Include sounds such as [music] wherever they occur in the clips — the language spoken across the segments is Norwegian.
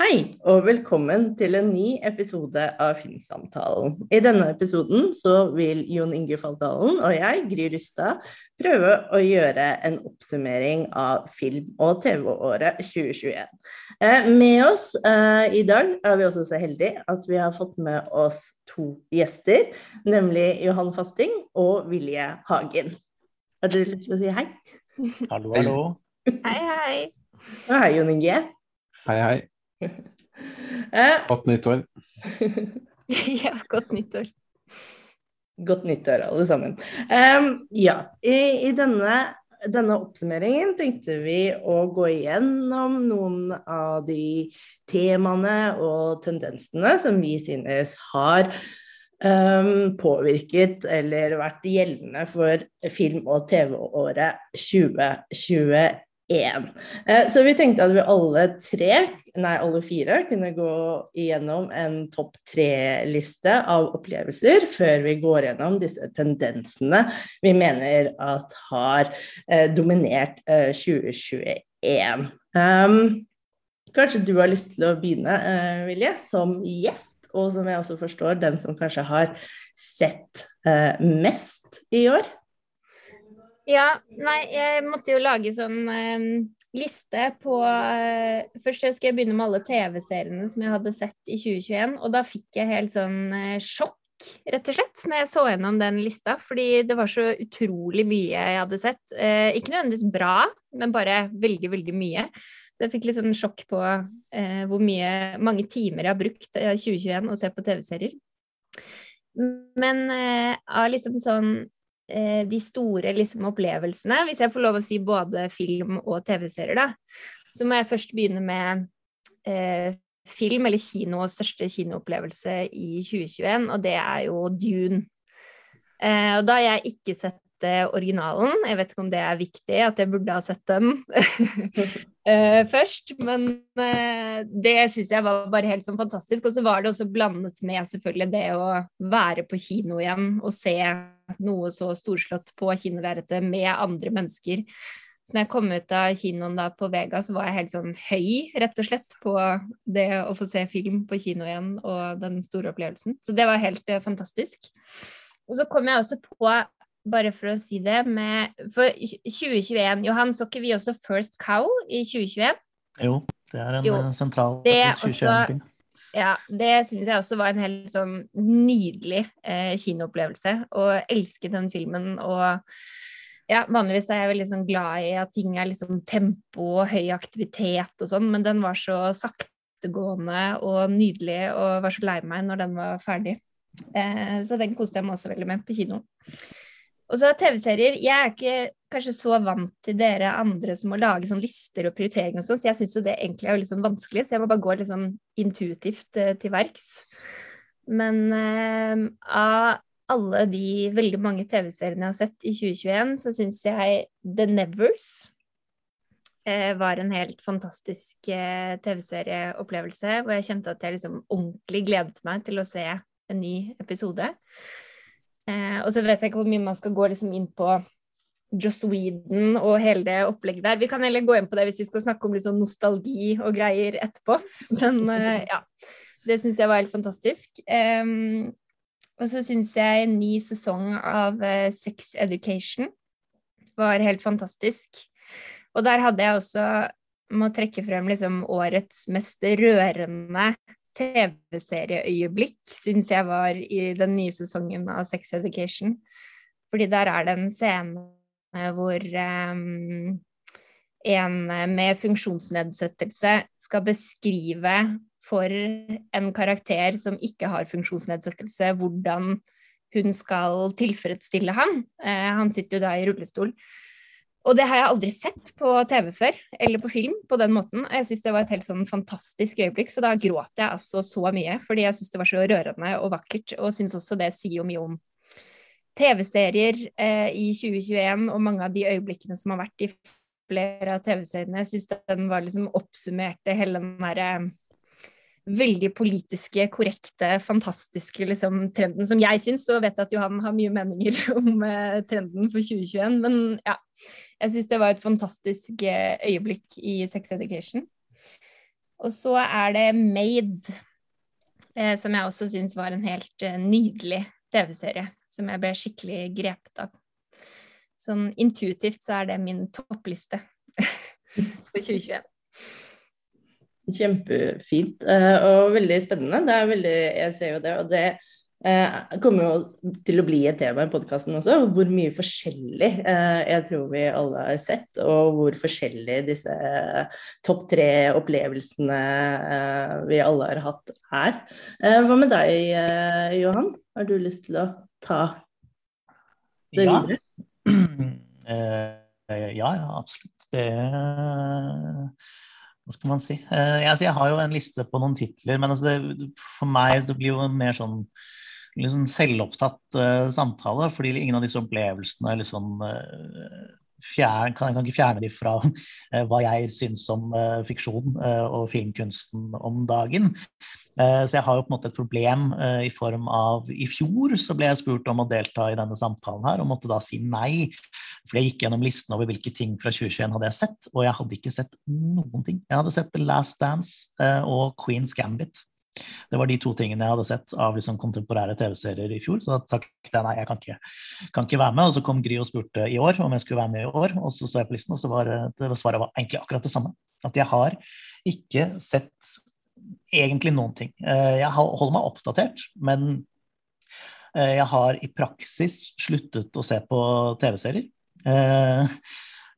Hei, og velkommen til en ny episode av Filmsamtalen. I denne episoden så vil Jon Inge Faldalen og jeg, Gry Rustad, prøve å gjøre en oppsummering av film- og TV-året 2021. Eh, med oss eh, i dag er vi også så heldige at vi har fått med oss to gjester, nemlig Johan Fasting og Vilje Hagen. Har dere lyst til å si hei? Hallo, hallo. Hei, hei. Hei, Jon Inge. Hei, hei. [laughs] Eh, Godt nyttår. [laughs] ja, godt nyttår. Godt nyttår, alle sammen. Um, ja, i, i denne, denne, oppsummeringen tenkte vi å gå igjennom noen av de temaene og tendensene som vi synes har um, påvirket eller vært gjeldende for film- og TV-året 2021. Eh, så vi tenkte at vi alle tre, nei alle fire, kunne gå igjennom en topp tre-liste av opplevelser før vi går gjennom disse tendensene vi mener at har eh, dominert eh, 2021. Um, kanskje du har lyst til å begynne, eh, Vilje, som gjest, og som jeg også forstår, den som kanskje har sett eh, mest i år? Ja, nei, jeg måtte jo lage sånn um, liste på uh, Først skal jeg begynne med alle TV-seriene som jeg hadde sett i 2021, og da fikk jeg helt sånn uh, sjokk, rett og slett, når jeg så gjennom den lista, fordi det var så utrolig mye jeg hadde sett. Uh, ikke nødvendigvis bra, men bare veldig, veldig mye. Så jeg fikk litt sånn sjokk på hvor mye, mange timer jeg har brukt i 2021 å se på TV-serier. Men av liksom sånn de store liksom, opplevelsene, hvis jeg får lov å si både film og TV-serier, da, så må jeg først begynne med eh, film, eller kino, største kinoopplevelse i 2021, og det er jo Dune. Eh, og da har jeg ikke sett eh, originalen. Jeg vet ikke om det er viktig, at jeg burde ha sett den [laughs] uh, først. Men uh, det syns jeg var bare helt sånn fantastisk. Og så var det også blandet med selvfølgelig det å være på kino igjen og se noe så storslått på kinolerretet med andre mennesker. Så når jeg kom ut av kinoen da på Vega, så var jeg helt sånn høy, rett og slett, på det å få se film på kino igjen og den store opplevelsen. Så det var helt uh, fantastisk. Og så kom jeg også på bare for å si det, med For 2021, Johan, så ikke vi også First Cow i 2021? Jo, det er en jo, eh, sentral 2021-film. Ja, det syns jeg også var en helt sånn nydelig eh, kinoopplevelse. Og elsket den filmen. Og ja, vanligvis er jeg veldig sånn glad i at ting er liksom tempo og høy aktivitet og sånn, men den var så saktegående og nydelig, og var så lei meg når den var ferdig. Eh, så den koste jeg meg også veldig med på kino. Og så TV-serier. Jeg er ikke kanskje så vant til dere andre som må lage sånn lister og prioriteringer og sånn, så jeg syns jo det egentlig er litt sånn vanskelig, så jeg må bare gå litt sånn intuitivt eh, til verks. Men eh, av alle de veldig mange TV-seriene jeg har sett i 2021, så syns jeg The Nevers eh, var en helt fantastisk TV-serieopplevelse, hvor jeg kjente at jeg liksom ordentlig gledet meg til å se en ny episode. Eh, og så vet jeg ikke hvor mye man skal gå liksom inn på Joss Whedon og hele det opplegget der. Vi kan heller gå inn på det hvis vi skal snakke om liksom nostalgi og greier etterpå. Men eh, ja, det syns jeg var helt fantastisk. Um, og så syns jeg en ny sesong av eh, Sex Education var helt fantastisk. Og der hadde jeg også må trekke frem liksom årets mest rørende TV-serieøyeblikk, syns jeg var i den nye sesongen av Sex Education. Fordi der er det en scene hvor um, en med funksjonsnedsettelse skal beskrive for en karakter som ikke har funksjonsnedsettelse, hvordan hun skal tilfredsstille han. Uh, han sitter jo da i rullestol. Og det har jeg aldri sett på TV før, eller på film på den måten. Og jeg syns det var et helt sånn fantastisk øyeblikk, så da gråt jeg altså så mye. Fordi jeg syns det var så rørende og vakkert, og syns også det sier jo mye om TV-serier eh, i 2021 og mange av de øyeblikkene som har vært i flere av TV-seriene. Jeg syns den var liksom oppsummerte hele den derre veldig politiske, korrekte, fantastiske liksom, trenden som jeg syns, og vet at Johan har mye meninger [laughs] om eh, trenden for 2021. Men ja, jeg syns det var et fantastisk eh, øyeblikk i Sex Education. Og så er det Made, eh, som jeg også syns var en helt eh, nydelig TV-serie. Som jeg ble skikkelig grepet av. Sånn intuitivt så er det min toppliste [laughs] for 2021. Kjempefint eh, og veldig spennende. Det er veldig, jeg ser jo det, og det eh, kommer jo til å bli et tema i podkasten også. Hvor mye forskjellig eh, jeg tror vi alle har sett, og hvor forskjellig disse topp tre opplevelsene eh, vi alle har hatt, er. Hva med deg, Johan? Har du lyst til å ta det ja. videre? [clears throat] ja, ja, absolutt. Det hva skal man si? Eh, altså, jeg, har jo en liste på noen titler, men altså det, for meg det blir jo en mer sånn liksom selvopptatt uh, samtale. Fordi ingen av disse opplevelsene liksom uh, fjern, kan, kan ikke fjerne de fra uh, [laughs] hva jeg syns om fiksjon og filmkunsten om dagen. så jeg har jo på en måte et problem i form av I fjor så ble jeg spurt om å delta i denne samtalen her, og måtte da si nei. For jeg gikk gjennom listen over hvilke ting fra 2021 hadde jeg sett, og jeg hadde ikke sett noen ting. Jeg hadde sett The Last Dance uh, og Queen's Gambit. Det var de to tingene jeg hadde sett av liksom kontemporære TV-serier i fjor. Så da takket jeg nei, jeg kan ikke, kan ikke, være med. Og så kom Gry og spurte i år om jeg skulle være med i år, og så så jeg på listen, og så var det, svaret var egentlig akkurat det samme. At jeg har ikke sett egentlig noen ting. Eh, jeg holder meg oppdatert, men eh, jeg har i praksis sluttet å se på TV-serier. Eh,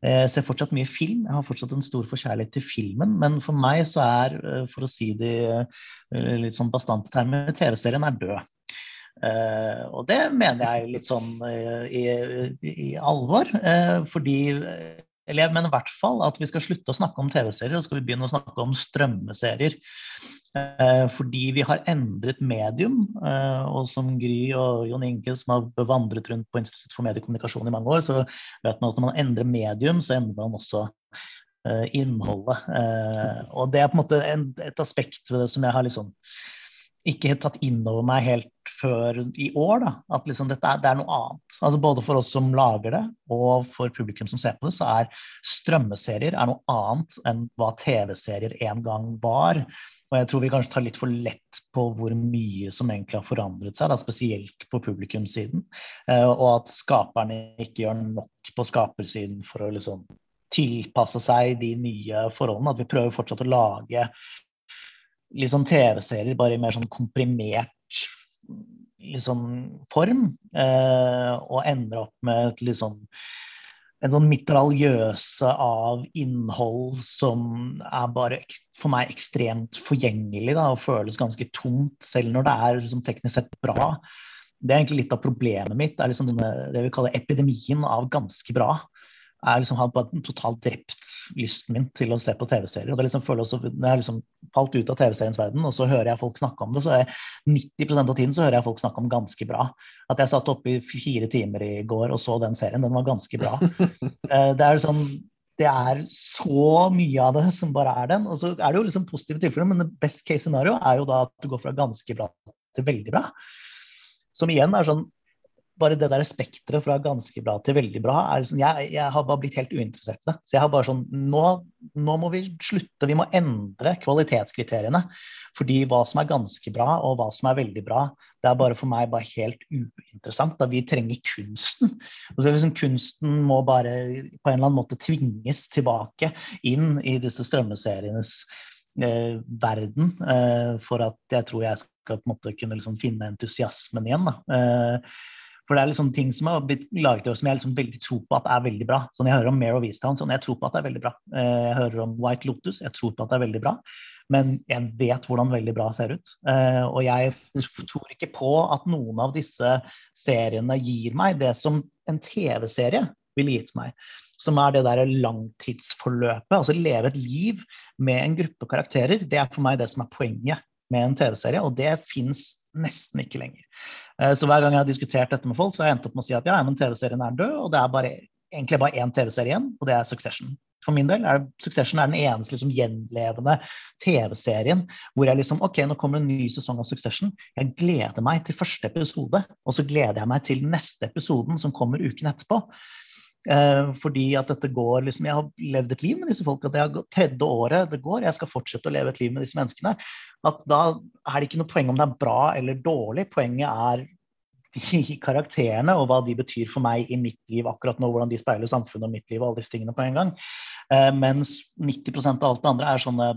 jeg ser fortsatt mye film, jeg har fortsatt en stor forkjærlighet til filmen. Men for meg så er, eh, for å si det eh, litt sånn bastante termer, TV-serien er død. Uh, og det mener jeg litt sånn uh, i, i, alvor. Uh, fordi Eller jeg mener i hvert fall at vi skal slutte å snakke om TV-serier og skal vi begynne å snakke om strømmeserier. Eh, fordi vi har endret medium. Eh, og som Gry og Jon Inge, som har vandret rundt på Institutt for mediekommunikasjon i mange år, så vet man at når man endrer medium, så endrer man også eh, innholdet. og det er på en måte et aspekt ved det som jeg har liksom ikke tatt inn over meg helt før i år. Da. At liksom dette er, det er noe annet. Altså Både for oss som lager det, og for publikum som ser på det, så er strømmeserier er noe annet enn hva TV-serier en gang var. Og jeg tror vi kanskje tar litt for lett på hvor mye som egentlig har forandret seg, da, spesielt på publikumssiden. Eh, og at skaperne ikke gjør nok på skapersiden for å liksom tilpasse seg de nye forholdene. At vi prøver fortsatt å lage liksom TV-serier bare i mer sånn komprimert liksom, form. Eh, og ender opp med et litt sånn en sånn mitraljøse av innhold som er bare for meg ekstremt forgjengelig da, og føles ganske tomt, selv når det er liksom, teknisk sett bra. Det er egentlig litt av problemet mitt. Det er liksom denne, det vi kaller epidemien av ganske bra jeg liksom har totalt drept lysten min til å se på TV-serier. og det liksom føler også, Når jeg liksom falt ut av TV-seriens verden, og så hører jeg folk snakke om det, så er 90% av tiden så hører jeg folk snakke om ganske bra. At jeg satt oppe i fire timer i går og så den serien, den var ganske bra. [laughs] Eh, det er sånn det er så mye av det som bare er den. Og så er det jo liksom positive tilfeller, men det best case scenario er jo da at du går fra ganske bra til veldig bra. Som igjen er sånn bare det der spekteret fra ganske bra til veldig bra liksom, jeg, jeg, har bare blitt helt uinteressert i det. Så jeg har bare sånn nå, nå, må vi slutte. Vi må endre kvalitetskriteriene. Fordi hva som er ganske bra, og hva som er veldig bra, det er bare for meg bare helt uinteressant. Da vi trenger kunsten. Og så liksom, kunsten må bare på en eller annen måte tvinges tilbake inn i disse strømmeserienes eh, verden. Eh, for at jeg tror jeg skal på en måte kunne liksom finne entusiasmen igjen. Da. Eh, for det er liksom ting som har blitt laget som jeg liksom veldig tror på at er veldig bra. Sånn Jeg hører om Mare of Easttown, sånn jeg tror på at det er veldig bra. Eh, jeg hører om White Lotus, jeg tror på at det er veldig bra. Men jeg vet hvordan veldig bra ser ut. Eh, og jeg tror ikke på at noen av disse seriene gir meg det som en TV-serie ville gitt meg. Som er det der langtidsforløpet. Altså leve et liv med en gruppe karakterer. Det er for meg det som er poenget med en TV-serie, og det fins nesten ikke lenger. Eh, så hver gang jeg har diskutert dette med folk, så har jeg endt opp med å si at ja, men TV-serien er død, og det er bare, egentlig bare én TV-serie igjen, og det er Succession. For min del er Succession er den eneste liksom, gjenlevende TV-serien hvor jeg liksom OK, nå kommer en ny sesong av Succession. Jeg gleder meg til første episode, og så gleder jeg meg til neste episoden som kommer uken etterpå. Eh, fordi at dette går liksom, Jeg har levd et liv med disse folka. Det er tredje året det går. Jeg skal fortsette å leve et liv med disse menneskene. At da er det ikke noe poeng om det er bra eller dårlig. Poenget er de [laughs] karakterene og hva de betyr for meg i mitt liv akkurat nå. Hvordan de speiler samfunnet og mitt liv og alle disse tingene på en gang. Eh, mens 90% av alt det andre er sånne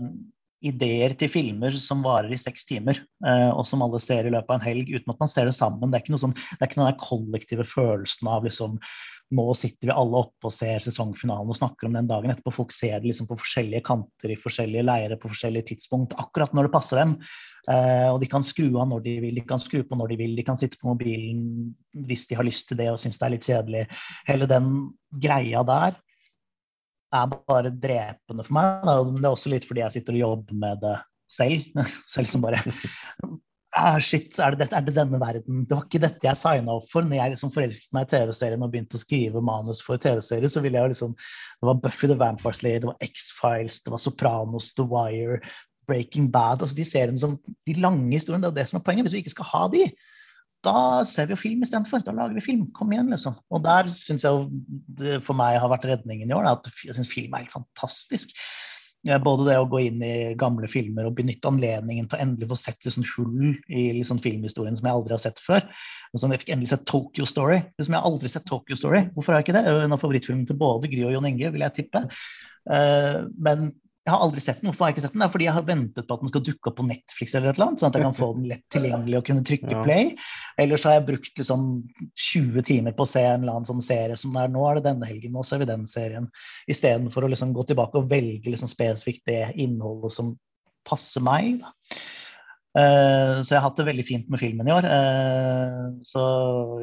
ideer til filmer som varer i seks timer, eh, og som alle ser i løpet av en helg uten at man ser det sammen. Det er ikke, noe sånn, det er ikke den kollektive følelsen av liksom nå sitter vi alle oppe og ser sesongfinalen og snakker om den dagen etterpå. Folk ser det liksom på forskjellige kanter i forskjellige leirer på forskjellige tidspunkt, akkurat når det passer dem. Uh, og de kan skru av når de vil, de kan skru på når de vil, de kan sitte på mobilen hvis de har lyst til det og syns det er litt kjedelig. Hele den greia der er bare drepende for meg. Det er også litt fordi jeg sitter og jobber med det selv. [laughs] Selv som bare ah, shit, er det, er det, denne verden? Det var ikke dette jeg signa opp for. Når jeg liksom forelsket meg i TV-serien og begynte å skrive manus for TV-serier, så ville jeg liksom Det var Buffy the Vampire Slayer, det var X-Files, det var Sopranos, The Wire, Breaking Bad. altså De seriene som, de lange historiene, det er det som er poenget. Hvis vi ikke skal ha de, da ser vi jo film istedenfor. Da lager vi film. Kom igjen, liksom. Og der syns jeg det for meg har vært redningen i år, at jeg syns film er helt fantastisk. Både det å gå inn i gamle filmer og benytte anledningen til å endelig få sett liksom hull i liksom filmhistorien som jeg aldri har sett før. Sånn, jeg fikk endelig sett Tokyo Story. Liksom jeg har aldri sett Tokyo Story. Hvorfor har jeg ikke det? En av favorittfilmene til både Gry og Jon Inge, vil jeg tippe. Uh, men jeg har aldri sett den. Hvorfor har jeg ikke sett den? Det er fordi jeg har ventet på at den skal dukke opp på Netflix, eller et eller annet, sånn at jeg kan få den lett tilgjengelig og kunne trykke play. Ellers har jeg brukt liksom 20 timer på å se en eller annen sånn serie som det er nå er det denne helgen, nå ser vi den serien. Istedenfor å liksom gå tilbake og velge liksom spesifikt det innholdet som passer meg. Da. Uh, så jeg har hatt det veldig fint med filmen i år. Uh, så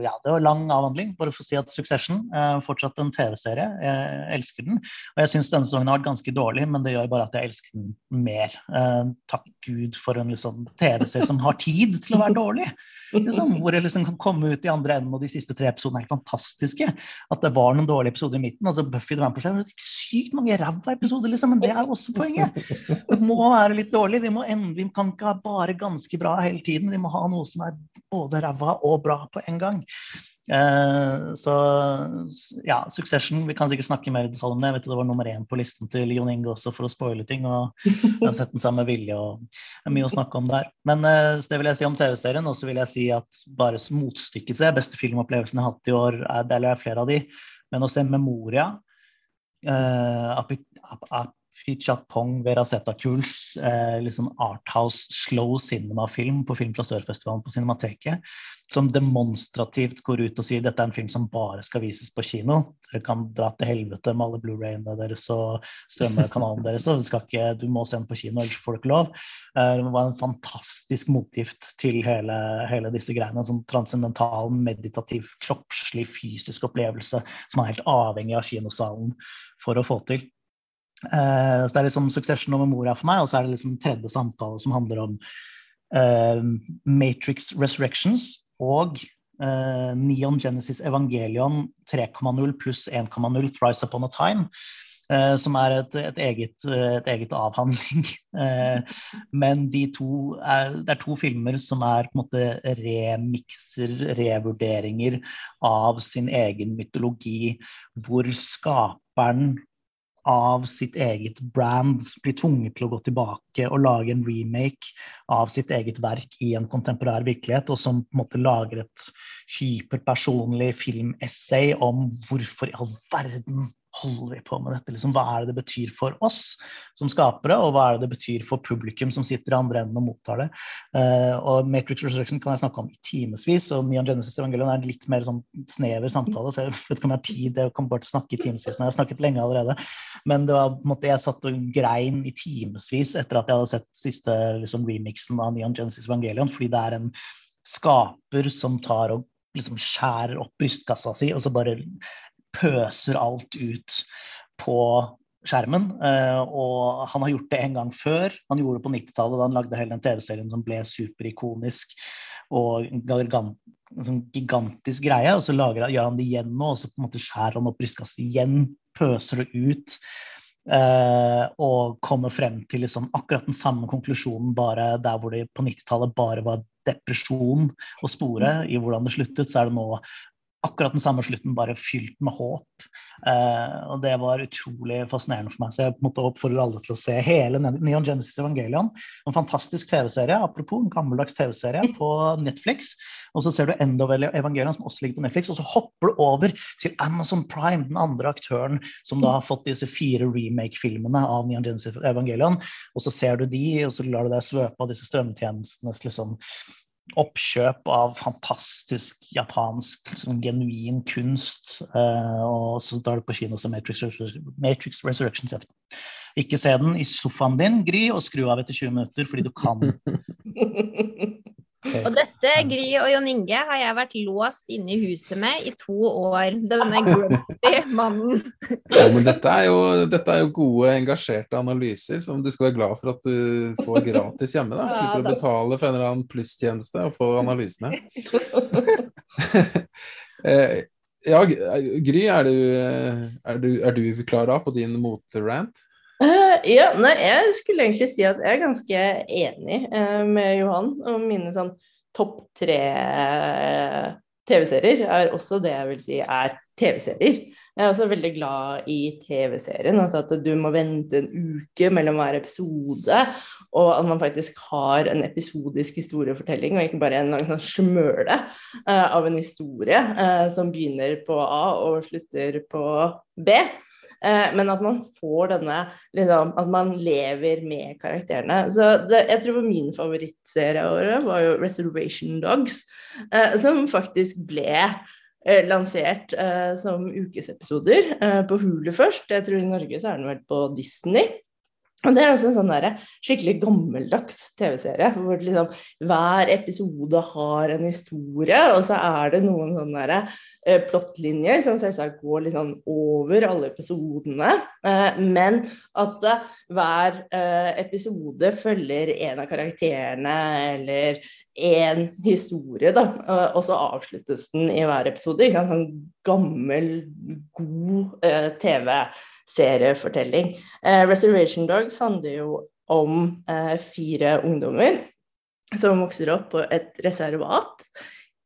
ja, det var lang avhandling. Bare for å si at Succession er uh, fortsatt en TV-serie. Jeg elsker den. Og jeg syns denne sesongen har vært ganske dårlig, men det gjør bare at jeg elsker den mer. Eh, takk Gud for en liksom, TV-serie som har tid til å være dårlig. Liksom, hvor jeg liksom kan komme ut i andre enden, og de siste tre episodene er fantastiske. At det var noen dårlige episoder i midten. altså Buffy the Vampire Slayer, Sykt mange ræva episoder, liksom, men det er jo også poenget. Det må være litt dårlig. Vi, må ende, vi kan ikke bare ganske bra hele tiden. Vi må ha noe som er både ræva og bra på en gang. Eh, så ja, Succession Vi kan sikkert snakke mer i detalj om det. Jeg vet Det var nummer én på listen til Jon Inge også for å spoile ting. og Jeg har sett den samme vilje og det er mye å snakke om der. Men eh, det vil jeg si om TV-serien. Og så vil jeg si at bare motstykket til beste filmopplevelsen jeg har hatt i år, er, det er flere av de, men å se Memoria uh, Fichatpong Veraceta Kuls, eh, liksom Arthouse slow cinema-film på Film fra Sør-festivalen på Cinemateket, som demonstrativt går ut og sier dette er en film som bare skal vises på kino. Dere kan dra til helvete med alle Blu-rayene deres og strømmekanalen deres. og ikke, Du må se den på kino, ellers får du ikke lov. Eh, det var en fantastisk motgift til hele, hele disse greiene. En sånn transcendental, meditativ, kroppslig, fysisk opplevelse som er helt avhengig av kinosalen for å få til. Uh, så Det er liksom Succession og Memoria for meg, og så er det liksom tredje samtale som handler om uh, Matrix Resurrections og uh, Neon Genesis Evangelion 3,0 pluss 1,0 Thrice Upon a Time. som er et, et, eget, et eget, avhandling. [laughs] men de to er, det er to filmer som er på en måte remikser, revurderinger av sin egen mytologi, hvor skaperen av sitt eget brand blir tvunget til å gå tilbake og lage en remake av sitt eget verk i en kontemporær virkelighet, og som på en måte lager et hyperpersonlig filmessay om hvorfor i all verden holder vi på med dette? Liksom, hva er det det betyr for oss som skapere, og hva er det det betyr for publikum som sitter i andre enden og mottar det? Uh, og Matrix Resurrection kan jeg snakke om i timevis, og Neon Genesis Evangelion er en litt mer sånn snever samtale. så Jeg vet ikke om jeg har tid, jeg kommer bare til å snakke i timevis men Jeg har snakket lenge allerede. Men det var måte, jeg satt og grein i timevis etter at jeg hadde sett siste liksom, remixen av Neon Genesis Evangelion, fordi det er en skaper som tar og liksom skjærer opp brystkassa si, og så bare pøser alt ut på skjermen. Uh, og han har gjort det en gang før. Han gjorde det på 90-tallet da han lagde hele den TV-serien som ble superikonisk og en sånn gigantisk greie. Og så lager, gjør han det igjen nå, og så på en måte skjærer han opp brystkasset igjen, pøser det ut. Uh, og kommer frem til liksom akkurat den samme konklusjonen, bare der hvor det på 90-tallet bare var depresjon å spore i hvordan det sluttet, så er det nå akkurat den samme slutten, bare fylt med håp. Uh, og det var utrolig fascinerende for meg. Så jeg måtte oppfordre alle til å se hele Neon Genesis Evangelion. En fantastisk TV-serie, apropos en gammeldags TV-serie på Netflix. Og så ser du End of Evangelion, som også ligger på Netflix. Og så hopper du over til Amazon Prime, den andre aktøren som da har fått disse fire remake-filmene av Neon Genesis Evangelion. Og så ser du de, og så lar du deg svøpe av disse strømmetjenestenes liksom oppkjøp av fantastisk japansk sånn genuin kunst. Eh, og så tar du på kino som Matrix, Matrix Resurrections etterpå. Ikke se den i sofaen din, Gry, og skru av etter 20 minutter fordi du kan. [laughs] Og dette, Gry og Jon Inge, har jeg vært låst inne i huset med i to år. Denne grumpy mannen. Ja, men dette er, jo, dette er, jo, gode, engasjerte analyser som du skal være glad for at du får gratis hjemme. da. Slipper å betale for en eller annen plusstjeneste og få analysene. [laughs] Eh, ja, Gry, er du, er du, er du klar da på din motrant? Uh, ja, nei, jeg skulle egentlig si at jeg er ganske enig uh, med Johan Og mine sånn topp tre uh, TV-serier er også det jeg vil si er TV-serier. Jeg er også veldig glad i TV-serien. Altså at du må vente en uke mellom hver episode, og at man faktisk har en episodisk historiefortelling, og ikke bare en lang sånn smøle av en historie som begynner på A og slutter på B. Eh, men at man får denne liksom, At man lever med karakterene. Så det, jeg tror min favorittserie av året var jo 'Reservation Dogs', eh, som faktisk ble eh, lansert som ukesepisoder på Hulu først. Jeg tror i Norge så er den vel på Disney. Og Det er også en sånn der, skikkelig gammeldags TV-serie, hvor liksom, hver episode har en historie, og så er det noen sånne der, eh, plottlinjer som selvsagt går liksom over alle episodene, eh, men at eh, hver episode følger en av karakterene eller en historie, da, og så avsluttes den i hver episode. Ikke sant? Sånn gammel, god TV-serie seriefortelling. Eh, 'Reservation Dogs' handler jo om eh, fire ungdommer som vokser opp på et reservat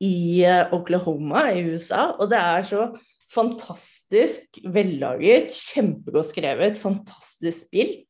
i eh, Oklahoma i USA. Og det er så fantastisk vellaget, kjempegodt skrevet, fantastisk spilt.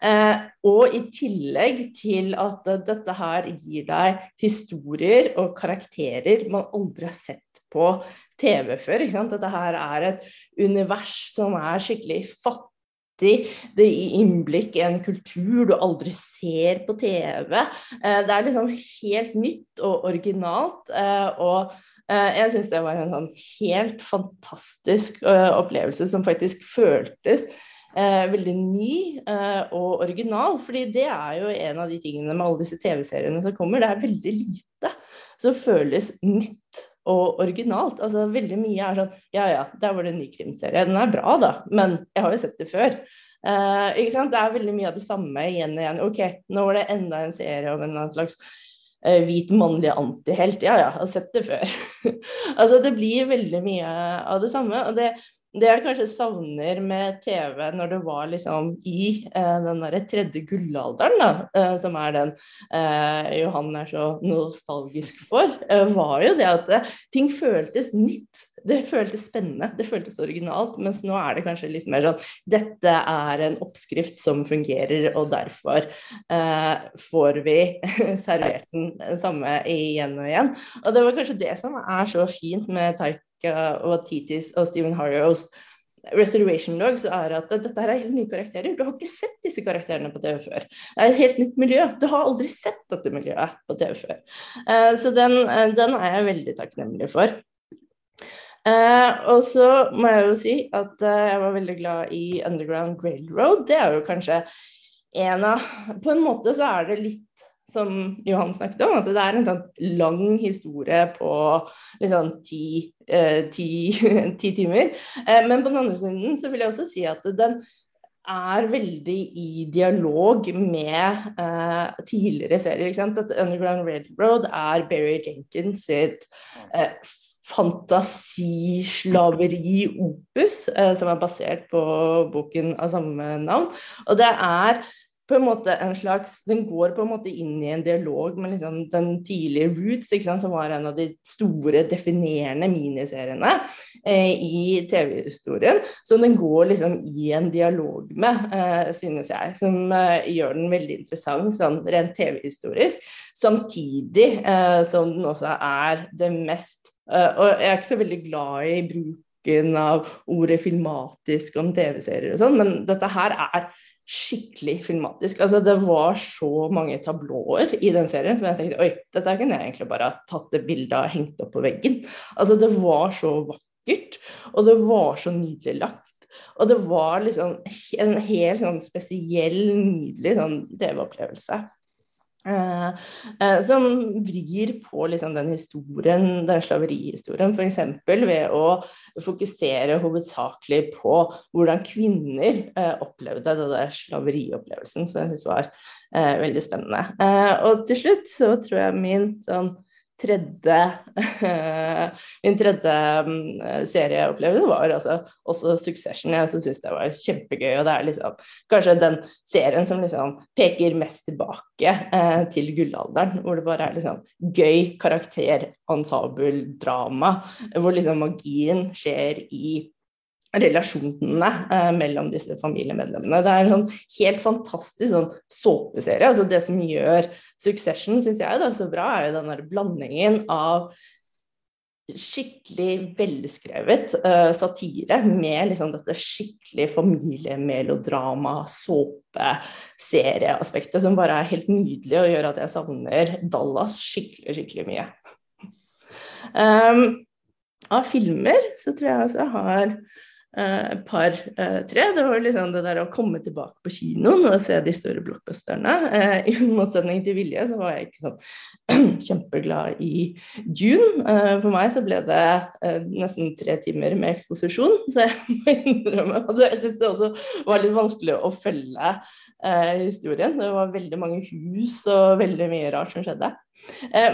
Eh, og i tillegg til at dette her gir deg historier og karakterer man aldri har sett på TV før. Dette her er et univers som er skikkelig fattig. Det gir innblikk i en kultur du aldri ser på TV. Eh, det er liksom helt nytt og originalt. Eh, og jeg syns det var en sånn helt fantastisk opplevelse som faktisk føltes veldig ny og original. fordi det er jo en av de tingene med alle disse TV-seriene som kommer. Det er veldig lite som føles nytt og originalt. Altså Veldig mye er sånn Ja ja, der var det en ny krimserie. Den er bra, da, men jeg har jo sett det før. Eh, ikke sant? Det er veldig mye av det samme igjen og igjen. Ok, nå var det enda en serie om en slags uh, hvit mannlig antihelt. Ja ja, jeg har sett det før. [laughs] altså Det blir veldig mye av det samme. og det det jeg kanskje savner med TV når det var liksom i eh, den der tredje gullalderen, da, eh, som er den eh, Johan er så nostalgisk for, eh, var jo det at eh, ting føltes nytt. Det føltes spennende, det føltes originalt. Mens nå er det kanskje litt mer sånn dette er en oppskrift som fungerer, og derfor eh, får vi [laughs] servert den samme igjen og igjen. Og det var kanskje det som er så fint med Taika og Titis og Stephen Harrios Reservation log, så er at dette her er helt nye karakterer. Du har ikke sett disse karakterene på TV før. Det er et helt nytt miljø. Du har aldri sett dette miljøet på TV før. Uh, så den, uh, den, er jeg veldig takknemlig for. Og så må jeg jo si at jeg var veldig glad i Underground Railroad. Det er jo kanskje en av På en måte så er det litt som Johan snakket om, at det er en sånn lang historie på liksom ti, eh, ti, [laughs] ti timer. Eh, men på den andre siden så vil jeg også si at den er veldig i dialog med eh, tidligere serier. ikke sant? At Underground Railroad er Barry Jenkins sitt eh, fantasislaveri-opus, eh, som er basert på boken av samme navn. Og det er på en måte en slags Den går på en måte inn i en dialog med liksom den tidlige Roots, sant, som var en av de store, definerende miniseriene eh, i TV-historien. Så den går liksom i en dialog med, eh, synes jeg, som eh, gjør den veldig interessant sånn rent TV-historisk. Samtidig eh, som den også er det mest eh, Og jeg er ikke så veldig glad i bruken av ordet filmatisk om TV-serier og sånn, men dette her er skikkelig filmatisk. Altså, det var så mange tablåer i den serien som jeg tenkte oi, dette kunne jeg egentlig bare tatt det bildet og hengt opp på veggen. Altså, det var så vakkert, og det var så nydelig lagt. Og det var liksom en helt sånn spesiell, nydelig sånn TV-opplevelse. Uh, uh, som vrir på liksom, den historien, den slaverihistorien, f.eks. ved å fokusere hovedsakelig på hvordan kvinner eh, opplevde det der slaveriopplevelsen, som jeg syns var veldig spennende. og til slutt så tror jeg min sånn tredje [laughs] Min tredje mm, serieopplevelse var altså også Succession. Jeg syns det var kjempegøy. Og det er liksom kanskje den serien som liksom peker mest tilbake eh, til gullalderen. Hvor det bare er liksom gøy karakter, ensemble, drama. Hvor liksom magien skjer i relasjonene eh, mellom disse familiemedlemmene. Det er en sånn helt fantastisk sånn såpeserie. Altså det som gjør Succession, synes jeg, da, så bra, er jo den der blandingen av skikkelig velskrevet uh, satire med liksom dette skikkelig familiemelodrama, såpeserieaspektet, som bare er helt nydelig og gjør at jeg savner Dallas skikkelig, skikkelig mye. Um, av filmer så tror jeg også jeg har eh, par, eh, tre. Det var liksom det der å komme tilbake på kinoen og se de store blockbusterne. Eh, I motsetning til Vilje så var jeg ikke sånn [clears throat] kjempeglad i June. For meg så ble det nesten tre timer med eksposisjon, så jeg må innrømme at jeg syns det også var litt vanskelig å følge historien. Det var veldig mange hus og veldig mye rart som skjedde.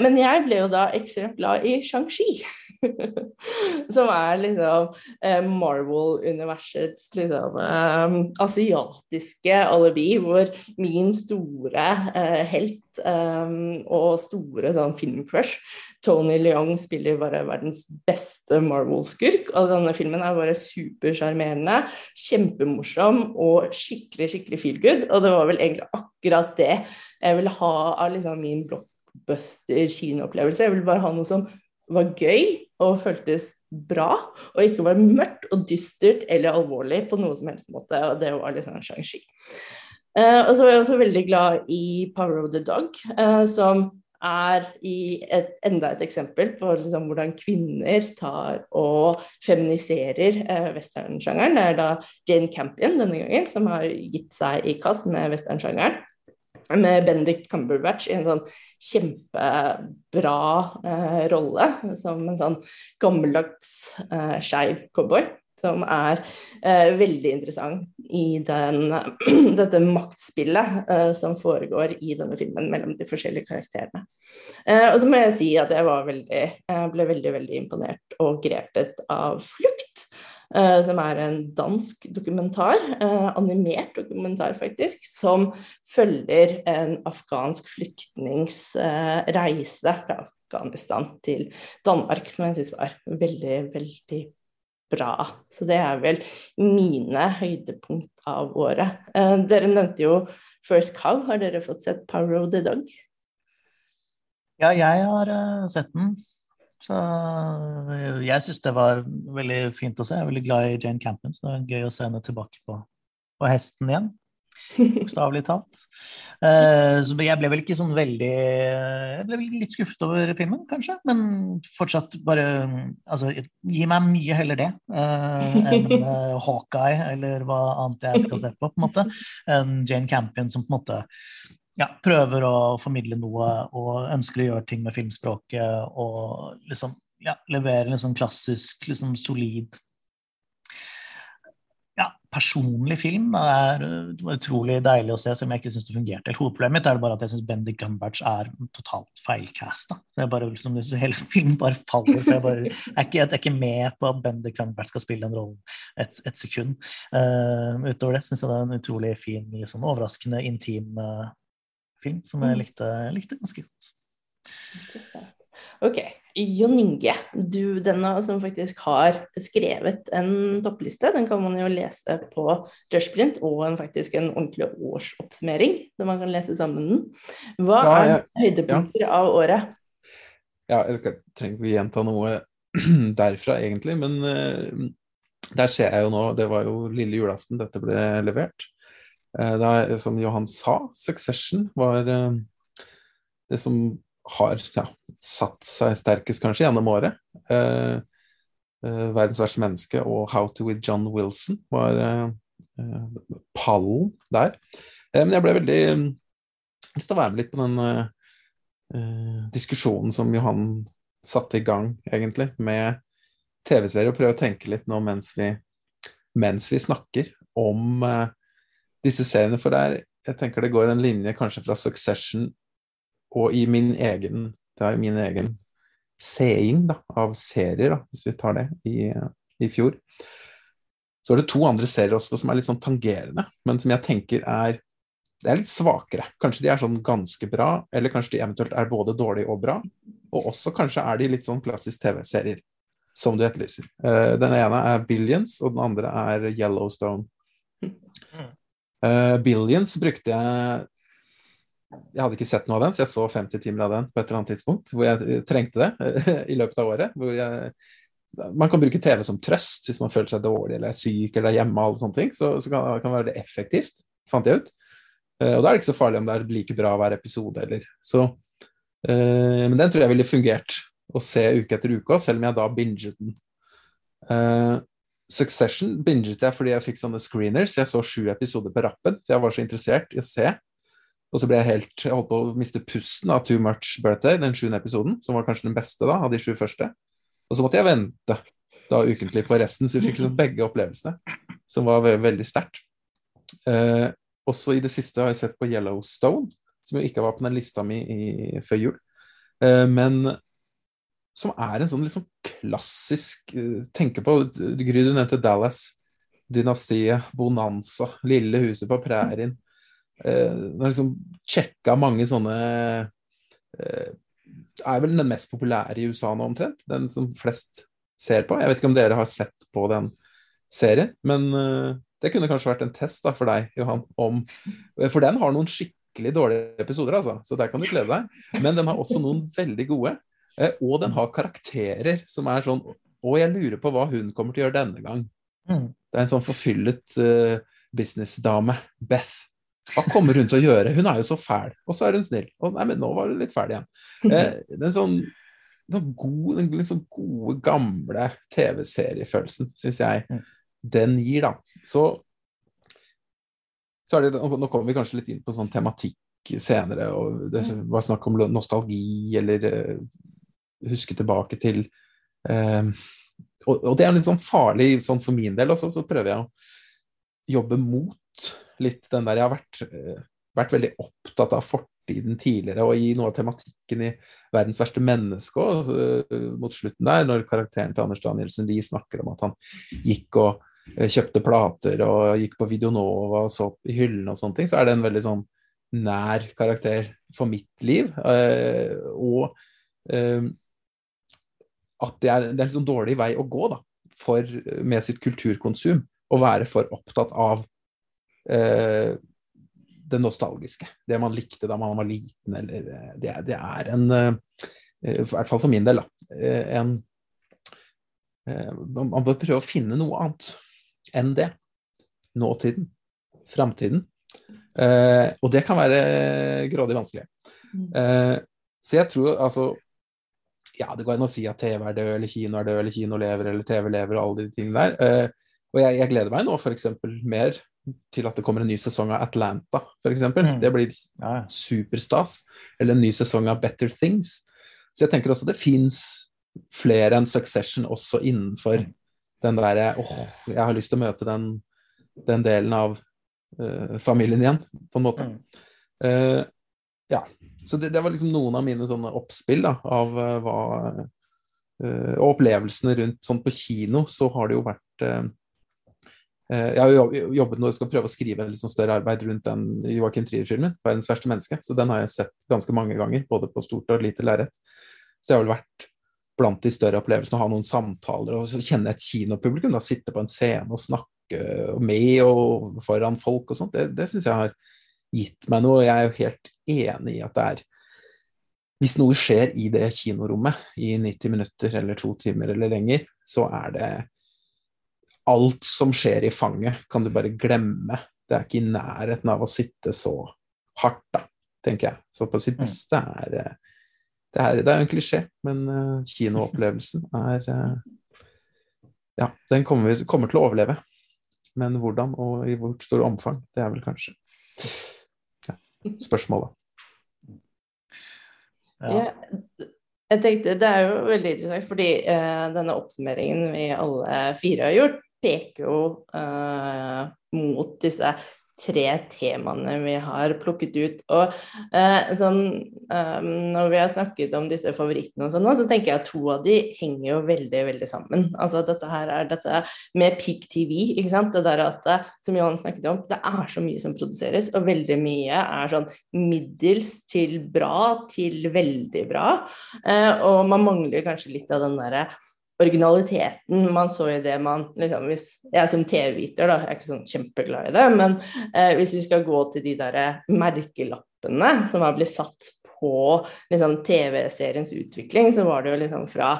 Men jeg ble jo da ekstremt glad i Shang-Chi. [laughs] som er liksom eh, Marvel-universets liksom eh, asiatiske alibi, hvor min store eh, helt eh, og store sånn filmcrush Tony Leong spiller bare verdens beste Marvel-skurk. Og denne filmen er bare supersjarmerende, kjempemorsom og skikkelig, skikkelig feel good. Og det var vel egentlig akkurat det jeg ville ha av liksom min blockbuster kinoopplevelse. Jeg ville bare ha noe som var gøy og føltes bra, og ikke var mørkt og dystert eller alvorlig på noe som helst måte. Og det var liksom Shang-Chi. Uh, og så var jeg også veldig glad i Power of the Dog, uh, som er et, enda et eksempel på liksom, hvordan kvinner tar og feminiserer eh, westernsjangeren. Det er da Jane Campion denne gangen som har gitt seg i kast med westernsjangeren med Benedict Cumberbatch i en sånn kjempebra eh, rolle som en sånn gammeldags eh, skeiv cowboy. Som er eh, veldig interessant i den, [clears throat] dette maktspillet eh, som foregår i denne filmen mellom de forskjellige karakterene. Eh, og så må jeg si at jeg veldig, ble veldig, veldig imponert og grepet av Flukt. Uh, som er en dansk dokumentar, uh, animert dokumentar faktisk, som følger en afghansk flyktnings uh, reise fra Afghanistan til Danmark, som jeg syns var veldig, veldig bra. Så det er vel mine høydepunkt av året. dere nevnte jo First Cow. Har dere fått sett Power of the Dog? Ja, jeg har sett den. Så jeg syns det var veldig fint å se. Jeg er veldig glad i Jane Campion, så det var gøy å se henne tilbake på, på hesten igjen. Bokstavelig talt. Uh, så jeg ble vel ikke sånn veldig Jeg ble litt skuffet over filmen, kanskje. Men fortsatt bare Altså, gi meg mye heller det uh, enn uh, [laughs] Hawkeye eller hva annet jeg skal se på, på en måte. Enn Jane Campion som på en måte ja, prøver å formidle noe og ønsker å gjøre ting med filmspråket og liksom ja, levere en sånn klassisk, liksom solid personlig film. Det, er, det var utrolig deilig å se, selv om jeg ikke syns det fungerte. Hovedproblemet mitt er bare at jeg syns Bendik Gumberts er totalt feilcasta. Liksom, [laughs] hele filmen bare faller. for Jeg, bare, jeg, er ikke, jeg er ikke med på at Bendik Gumbert skal spille en rolle et, et sekund. Uh, utover det syns jeg det er en utrolig fin, liksom, overraskende intim uh, film som jeg mm. likte, likte ganske godt. Interessant. Ok, Jon Inge, du denne som faktisk har skrevet en toppliste, den kan man jo lese på Rushprint, og en, faktisk en ordentlig årsoppsummering, som man kan lese sammen den. Hva ja, er høydepunkter ja. av året? Ja, jeg trenger ikke gjenta noe [clears throat] derfra egentlig, men uh, der ser jeg jo nå, det var jo lille julaften dette ble levert. Uh, da, som Johan sa, Succession var uh, det som har ja, satt seg sterkest kanskje gjennom året. Eh, eh, 'Verdens verste menneske' og 'How to with John Wilson' var eh, eh pallen der. Eh, men jeg ble veldig lyst til å være med litt på den eh, diskusjonen som Johan satte i gang, egentlig, med TV-serier, og prøve å tenke litt nå mens vi, mens vi snakker om disse seriene. For der, jeg tenker det går en linje kanskje fra Succession og i min egen det er min egen seing da, av serier, da, hvis vi tar det, i, i, fjor. Så er det to andre serier også som er litt sånn tangerende, men som jeg tenker er det er litt svakere. Kanskje de er sånn ganske bra, eller kanskje de eventuelt er både dårlige og bra. Og også kanskje er de litt sånn klassisk TV-serier, som du etterlyser. Uh, den ene er Billions, og den andre er Yellowstone. Uh, Billions brukte jeg jeg hadde ikke sett noe av den, så jeg så 50 timer av den på et eller annet tidspunkt hvor jeg trengte det [laughs] i løpet av året. Jeg, man kan bruke TV som trøst hvis man føler seg dårlig eller er syk eller er hjemme. alle sånne ting, Så, så kan, kan være det effektivt, fant jeg ut. Uh, og da er det ikke så farlig om det er like bra hver episode heller. så. eh, men den tror jeg ville fungert å se uke etter uke, selv om jeg da binget den. Eh, Succession binget jeg fordi jeg fikk sånne screeners. Jeg så sju episoder på rappen, så jeg var så interessert i å se. Og så ble jeg helt Jeg holdt på å miste pusten av Too Much Birthday, den sjuende episoden, som var kanskje den beste da, av de sju første. Og så måtte jeg vente da ukentlig på resten, så vi fikk liksom begge opplevelsene, som var veldig, veldig sterkt. Eh, også i det siste har jeg sett på Yellowstone, som jo ikke var på den lista mi i, før jul. Eh, men som er en sånn liksom klassisk eh, Tenker på Gry, du nevnte Dallas. Dynastiet, Bonanza, Lille huset på prærien har liksom sjekka mange sånne eh, Er vel den mest populære i USA nå, omtrent. Den som flest ser på. Jeg vet ikke om dere har sett på den serien, men eh, det kunne kanskje vært en test da, for deg, Johan, om For den har noen skikkelig dårlige episoder, altså. Så der kan du glede deg. Men den har også noen veldig gode. Eh, og den har karakterer som er sånn Og jeg lurer på hva hun kommer til å gjøre denne gang. Mm. Det er en sånn forfyllet uh, businessdame, Beth, hva kommer hun til å gjøre? Hun er jo så fæl, og så er hun snill. Og nei, men nå var hun litt fæl igjen. Eh, den sånn, den gode, den liksom gode, gamle TV-seriefølelsen, syns jeg mm. den gir, da. Så, så er det, Nå kommer vi kanskje litt inn på sånn tematikk senere, og det mm. var snakk om nostalgi eller uh, huske tilbake til uh, og, og, det er litt sånn farlig sånn for min del også, så prøver jeg å jobbe mot litt den der Jeg har vært, eh, vært veldig opptatt av fortiden tidligere, og i noe av tematikken i 'Verdens verste menneske' også, eh, mot slutten der, når karakteren til Anders Danielsen Lie snakker om at han gikk og eh, kjøpte plater og gikk på Videonova og så i hyllene og sånne ting, så er det en veldig sånn nær karakter for mitt liv. og at det er, det er en sånn dårlig vei å gå da, for, med sitt kulturkonsum. Å være for opptatt av det nostalgiske. Det man likte da man var liten, eller eh, Det, det er en eh, I hvert fall for min del, da. Eh, en Man bør prøve å finne noe annet enn det. Nåtiden. Framtiden. Eh, og det kan være grådig vanskelig. Mm. Eh, så jeg tror altså Ja, det går an å si at TV er død, eller kino er død, eller kino lever, eller TV lever, og alle de tingene der. Eh, og jeg, jeg, gleder meg nå f.eks. mer til at det kommer en ny sesong av Atlanta, f.eks. Mm. Det blir superstas. Eller en ny sesong av Better Things. Så jeg tenker også det fins flere enn Succession også innenfor mm. den derre åh, jeg har lyst til å møte den den delen av uh, familien igjen, på en måte. Mm. Uh, ja. Så det, det, var liksom noen av mine sånne oppspill da, av uh, hva Og opplevelsene rundt sånn på kino, så har det jo vært jeg har jo jobbet nå og skal prøve å skrive en litt sånn større arbeid rundt den Joakim Trier-filmen, 'Verdens verste menneske'. Så den har jeg sett ganske mange ganger, både på stort og lite lerret. Så jeg har vel vært blant de større opplevelsene å ha noen samtaler og kjenne et kinopublikum. da, Sitte på en scene og snakke med og foran folk og sånt. Det, det syns jeg har gitt meg noe. Jeg er jo helt enig i at det er Hvis noe skjer i det kinorommet i 90 minutter eller to timer eller lenger, så er det Alt som skjer i fanget, kan du bare glemme. Det er ikke i nærheten av å sitte så hardt, da, tenker jeg. Så på sitt mm. beste er det er, det er en klisjé, men uh, kinoopplevelsen [laughs] er uh, Ja, den kommer, kommer, til å overleve. Men hvordan og i hvor stor omfang, det er vel kanskje ja, spørsmålet. Ja. Jeg tenkte Det er jo veldig interessant, fordi eh, denne oppsummeringen vi alle fire har gjort, peker jo uh, mot disse tre temaene vi har plukket ut. Og uh, sånn, um, når vi har snakket om disse favorittene og sånn, så tenker jeg at to av de henger jo veldig, veldig sammen. Altså dette her er dette med peak TV, ikke sant. Det der at, som Johan snakket om, det er så mye som produseres, og veldig mye er sånn middels til bra til veldig bra. Uh, og man mangler kanskje litt av den derre originaliteten man så i det man liksom, hvis, Jeg som TV-viter da, jeg er ikke sånn kjempeglad i det, men eh, hvis vi skal gå til de der merkelappene som har blitt satt på liksom, TV-seriens utvikling, så var det jo liksom fra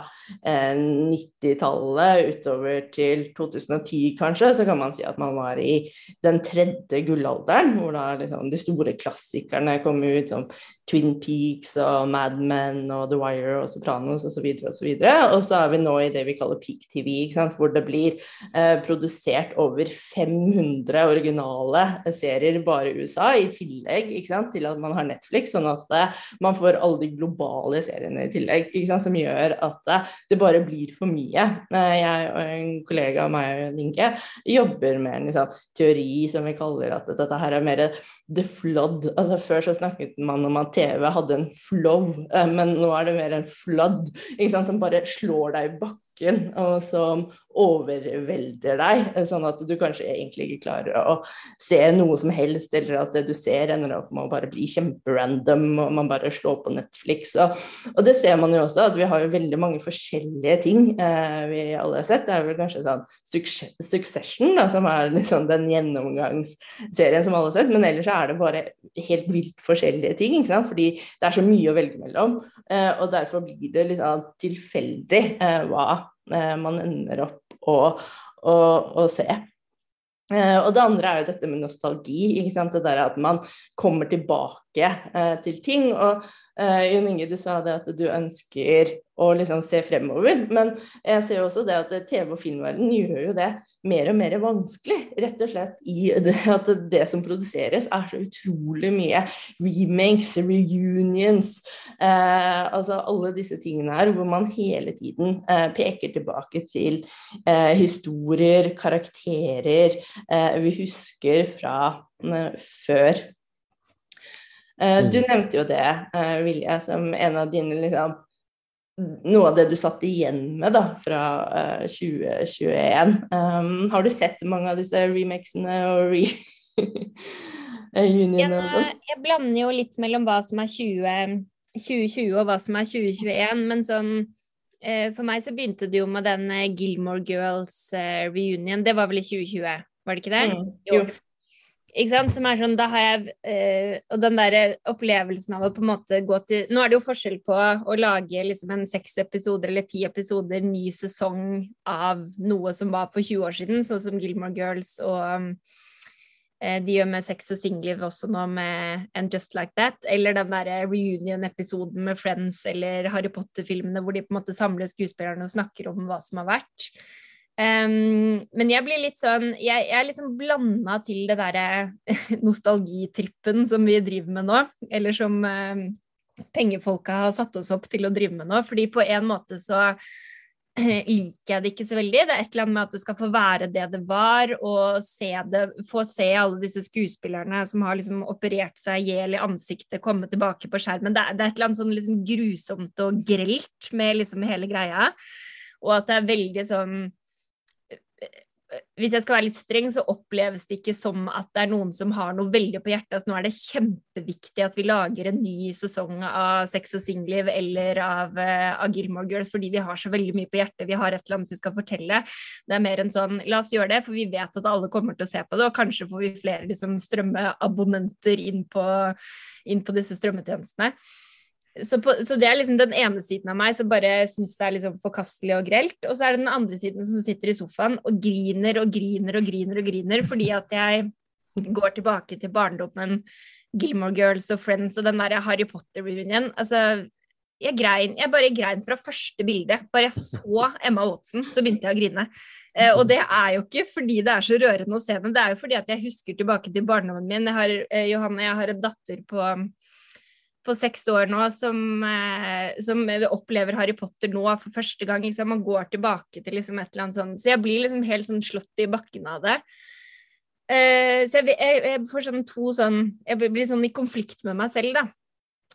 eh, 90-tallet utover til 2010 kanskje, så kan man si at man var i den tredje gullalderen, hvor da liksom de store klassikerne kom ut, som Twin Peaks og Mad Men og The Wire og Sopranos osv. Og, så videre, og, så er vi nå i det vi kaller peak TV, hvor det blir eh, produsert over 500 originale serier bare i USA, i tillegg til at man har Netflix, sånn at eh, man får alle de globale seriene i tillegg, som gjør at eh, det bare blir for mye. Eh, jeg og en kollega av meg og Inge jobber med en liksom, teori som vi kaller at dette her er mer the flood. Altså Før så snakket man om at TV hadde en flow, eh, men nå er det mer en flood som bare slår deg i bakken og som overvelder deg, sånn at du kanskje egentlig ikke klarer å se noe som helst, eller at det du ser ender opp med å bare bli kjemperandom, og man bare slår på Netflix. Og, og, det ser man jo også, at vi har jo veldig mange forskjellige ting eh, vi alle har sett. Det er vel kanskje sånn Succession, da, som er liksom den gjennomgangsserien som alle har sett, men ellers er det bare helt vilt forskjellige ting, ikke sant? fordi det er så mye å velge mellom. Eh, og derfor blir det litt liksom tilfeldig eh, hva Eh, man ender opp å, å, å se. Uh, og det andre er jo dette med nostalgi. ikke sant? Det der at man kommer tilbake uh, til ting. Og eh, Jon Inge, du sa det at du ønsker å liksom se fremover. Men jeg ser jo også det at TV- og filmverden gjør jo det mer og mer vanskelig. Rett og slett i det at det som produseres, er så utrolig mye remakes, reunions eh, Altså alle disse tingene her hvor man hele tiden eh, peker tilbake til eh, historier, karakterer eh, vi husker fra eh, før. Eh, du mm. nevnte jo det, Vilje, som en av dine liksom noe av det du satt igjen med da, fra uh, eh, 2021. Um, har du sett mange av disse remakesene og re unionene? [laughs] Ja, jeg blander jo litt mellom hva som er 20, 2020 og hva som er 2021, men sånn For meg så begynte det jo med den Gilmore Girls reunion. Det var vel i 2020, var det ikke det? Mm, jo. Ikke sant? Som er sånn, da har jeg eh, Og den der opplevelsen av å på en måte gå til Nå er det jo forskjell på å lage liksom en seks episoder eller ti episoder ny sesong av noe som var for 20 år siden, sånn som Gilmore Girls og eh, de gjør med Sex og Singliv også nå med And Just Like That, eller den der reunion-episoden med Friends eller Harry Potter-filmene hvor de på en måte samler skuespillerne og snakker om hva som har vært. Um, men jeg blir litt sånn Jeg, jeg er liksom blanda til det derre [laughs] nostalgitrippen som vi driver med nå, eller som uh, pengefolka har satt oss opp til å drive med nå. Fordi på en måte så [clears throat] liker jeg det ikke så veldig. Det er et eller annet med at det skal få være det det var, og se det, få se alle disse skuespillerne som har liksom operert seg i hjel i ansiktet, komme tilbake på skjermen. Det det er et eller annet sånn liksom grusomt og grelt med liksom hele greia. Og at det er veldig sånn hvis jeg skal være litt streng, så oppleves det ikke som at det er noen som har noe veldig på hjertet. Altså, nå er det kjempeviktig at vi lager en ny sesong av Sex og singelliv eller av, uh, av, Gilmore Girls fordi vi har så veldig mye på hjertet. Vi har et eller annet vi skal fortelle. Det er mer enn sånn la oss gjøre det, for vi vet at alle kommer til å se på det, og kanskje får vi flere liksom, strømmeabonnenter inn inn på disse strømmetjenestene. Så, på, så, det er liksom den ene siden av meg som bare syns det er liksom forkastelig og grelt. Og så er det den andre siden som sitter i sofaen og griner og griner og griner og griner fordi at jeg går tilbake til barndommen, Gilmore Girls og Friends og den der Harry Potter-reunion. Altså, jeg grein, jeg bare grein fra første bilde. Bare jeg så Emma Watson, så begynte jeg å grine. Eh, og det er jo ikke fordi det er så rørende å se henne, det er jo fordi at jeg husker tilbake til barndommen min. Jeg har, eh, Johanne, jeg har en datter på på seks år nå som, eh, som, opplever Harry Potter nå for første gang. Liksom. Man går tilbake til liksom et eller annet sånt. Så jeg blir liksom helt sånn slått i bakken av det. Eh, så jeg, jeg, jeg, får sånn to sånn Jeg blir sånn i konflikt med meg selv, da.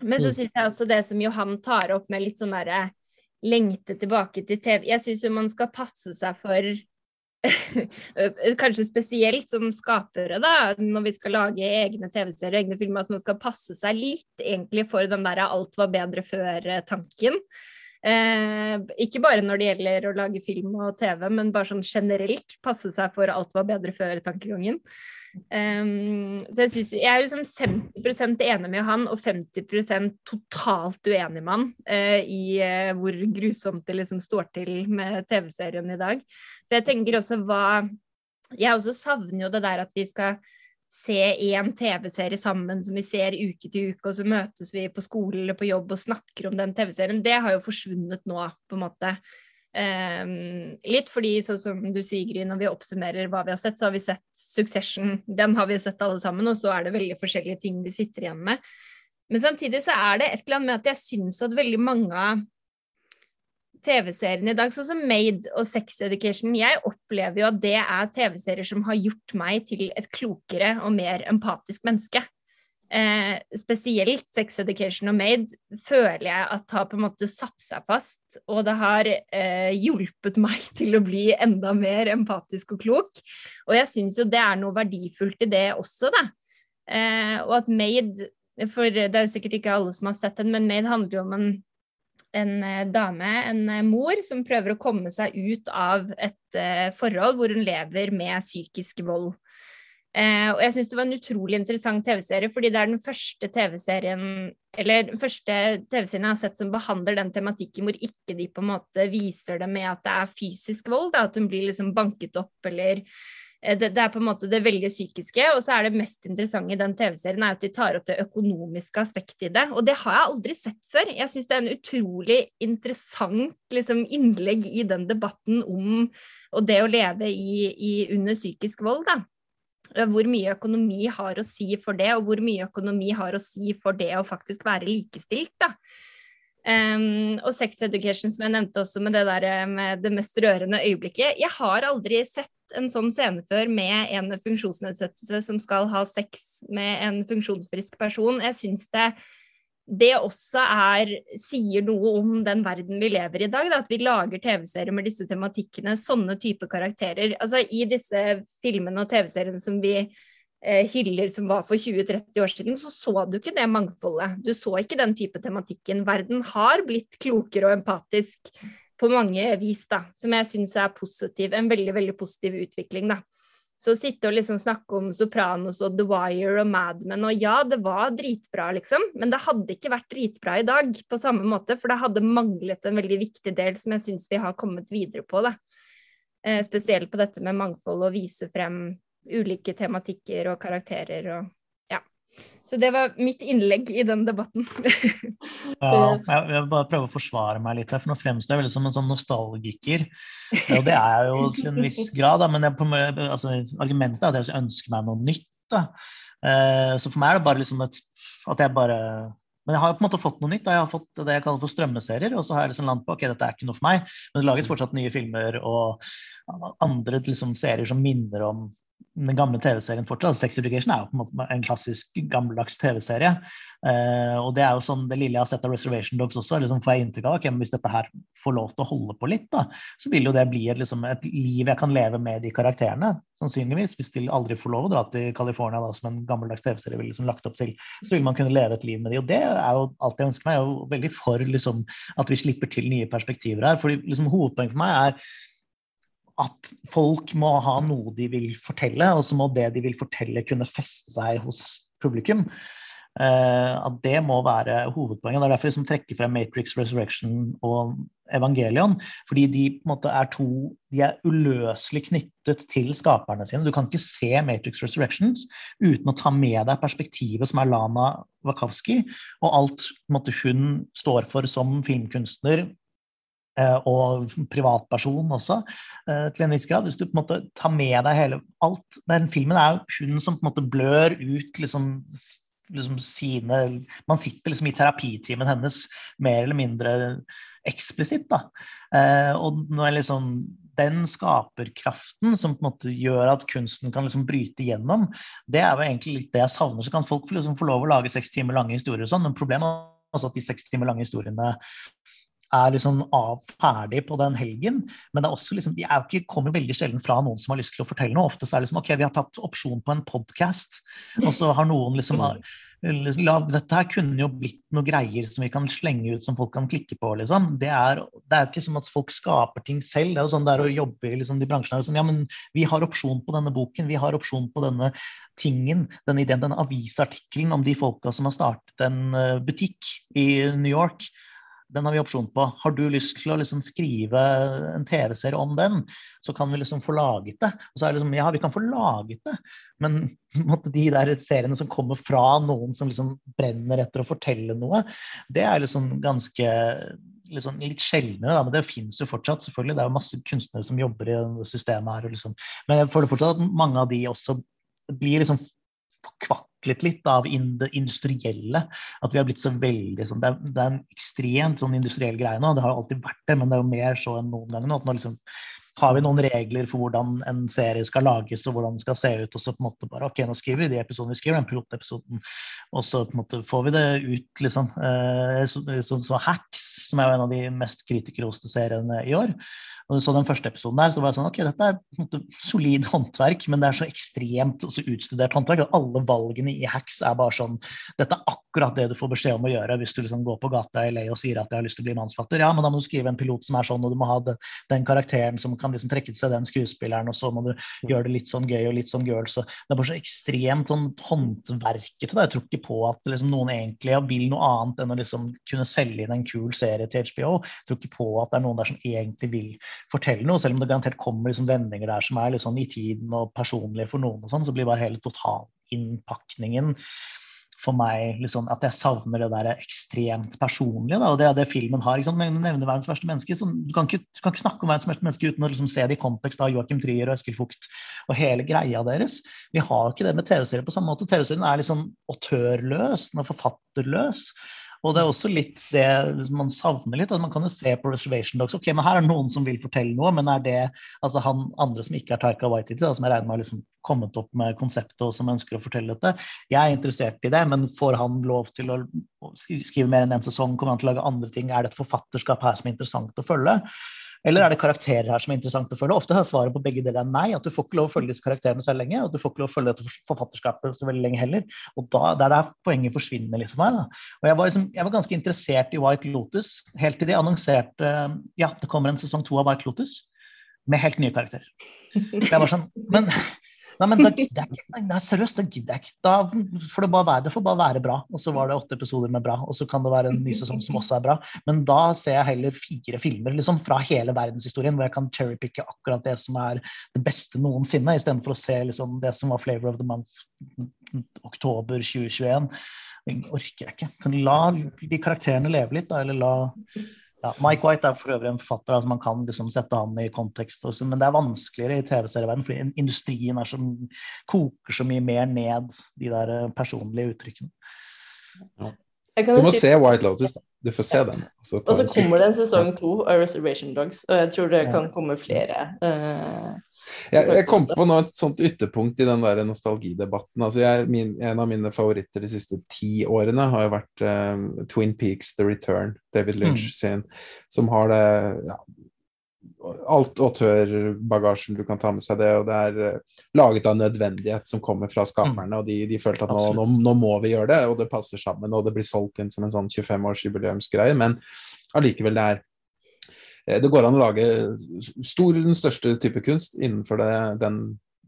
Men så mm. syns jeg også det som Johan tar opp med litt sånn derre lengte tilbake til TV Jeg syns jo man skal passe seg for Kanskje spesielt som skapere, da, når vi skal lage egne TV-serier og egne filmer, at man skal passe seg litt egentlig for den der 'alt var bedre før'-tanken. Eh, ikke bare når det gjelder å lage film og TV, men bare sånn generelt passe seg for 'alt var bedre før'-tankegangen. Um, så jeg, synes, jeg er liksom 50% enig med han og 50% totalt uenig med han uh, i uh, hvor grusomt det liksom står til med TV-serien i dag. For jeg tenker også hva Jeg også savner jo det der at vi skal se en TV-serie sammen som vi ser uke til uke, og så møtes vi på skole eller på jobb og snakker om den TV-serien. Det har jo forsvunnet nå, på en måte. Um, litt fordi, sånn som du sier, Gry, når vi oppsummerer hva vi har sett, så har vi sett Succession. Den har vi sett alle sammen, og så er det veldig forskjellige ting vi sitter igjen med. Men samtidig så er det et eller annet med at jeg syns at veldig mange av TV-seriene i dag, sånn som Made og Sex Education, jeg opplever jo at det er TV-serier som har gjort meg til et klokere og mer empatisk menneske. Eh, spesielt Sex Education og Made føler jeg at har på en måte satt seg fast, og det har eh, hjulpet [laughs] meg til å bli enda mer empatisk og klok. Og jeg syns jo det er noe verdifullt i det også, da. Eh, og at Made For det er jo sikkert ikke alle som har sett den, men Made handler jo om en en eh, dame, en eh, mor, som prøver å komme seg ut av et uh, forhold hvor hun lever med psykisk vold. Uh, og jeg syns det var en utrolig interessant TV-serie, fordi det er den første TV-serien eller den første TV-serien jeg har sett som behandler den tematikken hvor ikke de på en måte viser det med at det er fysisk vold, da, at hun blir liksom banket opp eller Eh, det, det, er på en måte det veldig psykiske, og så er det mest interessante i den TV-serien er at de tar opp det økonomiske aspektet i det. Og det har jeg aldri sett før. Jeg syns det er en utrolig interessant liksom, innlegg i den debatten om det å leve i, i, under psykisk vold. da. Hvor mye økonomi har å si for det, og hvor mye økonomi har å si for det å faktisk være likestilt. da. Um, og sex education, som jeg nevnte også med det der eh, med det mest rørende øyeblikket. Jeg har aldri sett en sånn scene før med en funksjonsnedsettelse som skal ha sex med en funksjonsfrisk person. Jeg syns det, det også er, sier noe om den verden vi lever i i dag. Da, at vi lager TV-serier med disse tematikkene, sånne type karakterer. Altså I disse filmene og TV-seriene som vi Eh, hyller som var for 20-30 år siden, så så du ikke det mangfoldet. Du så ikke den type tematikken. Verden har blitt klokere og empatisk på mange vis, da, som jeg syns er positiv. En veldig, veldig positiv utvikling, da. Så å sitte og liksom snakke om Sopranos og The Wire og Mad Men, og ja, det var dritbra, liksom, men det hadde ikke vært dritbra i dag på samme måte, for det hadde manglet en veldig viktig del som jeg syns vi har kommet videre på, da. Eh, spesielt på dette med mangfold og vise frem ulike tematikker og karakterer og. Så det var mitt innlegg i den debatten. ja, jeg vil bare prøve å forsvare meg litt her, for nå fremstår jeg veldig som en sånn nostalgiker. Og det er jeg jo til en viss grad, da, men jeg, altså, argumentet er at jeg ønsker meg noe nytt. Da. Eh, så for meg er det bare liksom et, at jeg bare men jeg har på en måte fått noe nytt. Da. Jeg har fått det jeg kaller for strømmeserier. Og så har jeg liksom landet på ok, dette er ikke noe for meg. Men det lages fortsatt nye filmer og andre liksom, serier som minner om den gamle TV-serien fortsatt. Sex Education er jo på en måte en klassisk gammeldags TV-serie. Eh, og det er jo sånn det lille jeg har sett av Reservation Dogs også, liksom får jeg inntrykk av okay, hvis dette her får lov til å holde på litt, da, så vil jo det bli et, liksom, et liv jeg kan leve med de karakterene. Sannsynligvis. Hvis de aldri får lov å dra til California da, som en gammeldags TV-serie ville liksom lagt opp til, så vil man kunne leve et liv med de. Og det er jo alt jeg ønsker meg. Jeg er jo veldig for liksom, at vi slipper til nye perspektiver her. For liksom, Hovedpoenget for meg er at folk må ha noe de vil fortelle, og så må det de vil fortelle, kunne feste seg hos publikum. Uh, at det må være hovedpoenget. Det er derfor jeg liksom trekker frem Matrix Resurrection og Evangelion. Fordi de måte er to De er uløselig knyttet til skaperne sine. Du kan ikke se Matrix Resurrections uten å ta med deg perspektivet som er Lana Wakowski, og alt måte, hun står for som filmkunstner Eh, og privatperson også, eh, til en viss grad. Hvis du på en måte tar med deg hele alt Den filmen er jo hun som på en måte blør ut liksom, liksom sine Man sitter liksom i terapitimen hennes mer eller mindre eksplisitt. da. Eh, og nå er liksom den skaperkraften som på en måte gjør at kunsten kan liksom bryte gjennom, det er jo egentlig litt det jeg savner. Så kan folk liksom få lov å lage seks timer lange historier og sånn, men problemet er også at de seks timer lange historiene er liksom av, ferdig på den helgen. Men det er også liksom, de er ikke, kommer veldig sjelden fra noen som har lyst til å fortelle noe. Ofte er det liksom ok, vi har tatt opsjon på en podkast, og så har noen liksom la, Dette her kunne jo blitt noe greier som vi kan slenge ut som folk kan klikke på. liksom. Det er, det er ikke som at folk skaper ting selv. Det er jo sånn det er å jobbe i liksom, de bransjene. Liksom, ja, men vi har opsjon på denne boken, vi har opsjon på denne tingen, denne ideen, denne avisartikkelen om de folka som har startet en uh, butikk i New York den har vi opsjon på. Har du lyst til å liksom skrive en TV-serie om den, så kan vi liksom få laget det. Og så er det liksom, ja, vi kan få laget det, men [laughs] de der seriene som kommer fra noen som liksom brenner etter å fortelle noe, det er liksom ganske liksom litt sjeldnere, da, men det fins jo fortsatt. selvfølgelig. Det er jo masse kunstnere som jobber i systemet her. Liksom. Men jeg føler fortsatt at mange av de også blir liksom kvaklet litt av det industrielle. At vi har blitt så veldig sånn, det, er, det er en ekstremt sånn industriell greie nå. Det har alltid vært det, men det er jo mer så enn noen ganger nå. at nå liksom har vi noen regler for hvordan en serie skal lages og hvordan den skal se ut. Og så på en måte bare ok, nå skriver vi de episodene vi skriver, den pilotepisoden. Og så på en måte får vi det ut, liksom. Sånn som så, så Hacks, som er jo en av de mest kritikerroste seriene i år, og så den første episoden der, så var jeg sånn Ok, dette er på en måte solid håndverk, men det er så ekstremt og så utstudert håndverk. Og alle valgene i hacks er bare sånn Dette er akkurat det du får beskjed om å gjøre hvis du liksom går på gata i LA og sier at jeg har lyst til å bli mannsfatter. Ja, men da må du skrive en pilot som er sånn, og du må ha den, den karakteren som kan liksom trekke til seg den skuespilleren, og så må du gjøre det litt sånn gøy og litt sånn girl. Så det er bare så ekstremt sånn håndverket til. Jeg tror ikke på at liksom, noen egentlig vil noe annet enn å liksom kunne selge inn en kul serie til HBO. Jeg tror ikke på at det er noen der som egentlig vil fortelle noe, selv om det garantert kommer liksom vendinger der som er litt sånn i tiden og personlige for noen, og sånn, så blir bare hele totalinnpakningen for meg liksom, at jeg savner det der ekstremt personlige. Da, og Det er det filmen har. Liksom, du nevner verdens verste menneske. Så du, kan ikke, du kan ikke snakke om verdens verste menneske uten å liksom, se det i kontekst av Joachim Trier og Eskil Fugt og hele greia deres. Vi har ikke det med TV-serier på samme måte. TV-serien er liksom autørløs, den er forfatterløs. Og det er også litt det man savner litt. at Man kan jo se på Reservation Dogs. ok, men Her er noen som vil fortelle noe, men er det altså han andre som ikke er Taika Waititi, som jeg regner med har liksom kommet opp med konseptet og som ønsker å fortelle dette, jeg er interessert i det, men får han lov til å skrive mer enn én en sesong? Kommer han til å lage andre ting? Er det et forfatterskap her som er interessant å følge? Eller er det karakterer her som er interessant å følge? Ofte er svaret på begge deler nei. At du får ikke lov å følge disse karakterene så lenge, og du får ikke lov å følge dette forfatterskapet så veldig lenge heller. Og da, det er der poenget forsvinner litt for meg. Da. Og jeg var, liksom, jeg var, ganske interessert i White Lotus helt til de annonserte ja, det kommer en sesong to av White Lotus med helt nye karakterer. Jeg var sånn, men Nei, men da [laughs] gidder jeg ikke. Nei, seriøst, da gidder jeg ikke. Da får det bare være, det får bare være bra. Og så var det åtte episoder med bra, og så kan det være en ny sesong som også er bra. Men da ser jeg heller fire filmer liksom fra hele verdenshistorien, hvor jeg kan cherrypicke akkurat det som er det beste noensinne, istedenfor å se liksom det som var flavor of the month oktober 2021. Det orker jeg ikke. La de karakterene leve litt, da, eller la ja, Mike White er for øvrig en forfatter, altså man kan liksom sette han i kontekst, også, men det er vanskeligere i TV-serieverdenen, fordi industrien er som, koker så mye mer ned de der eh, personlige uttrykkene. Ja. Du må si... se White Lotus, da. Du får se den. Og så kommer det en sesong to av Reservation Dogs, og jeg tror det kan komme flere. Uh, jeg, jeg, kom på nå et sånt ytterpunkt i den der nostalgidebatten. Altså jeg, min, en av mine favoritter de siste ti årene har jo vært uh, Twin Peaks The Return, David Lynch mm. sin, som har det ja, alt autørbagasjen du kan ta med seg det, og det er uh, laget av nødvendighet som kommer fra skaperne, og de, de følte at nå, nå, nå, må vi gjøre det, og det passer sammen, og det blir solgt inn som en sånn 25-årsjubileumsgreie, men allikevel det er Det går an å lage stor, den største type kunst innenfor det, den,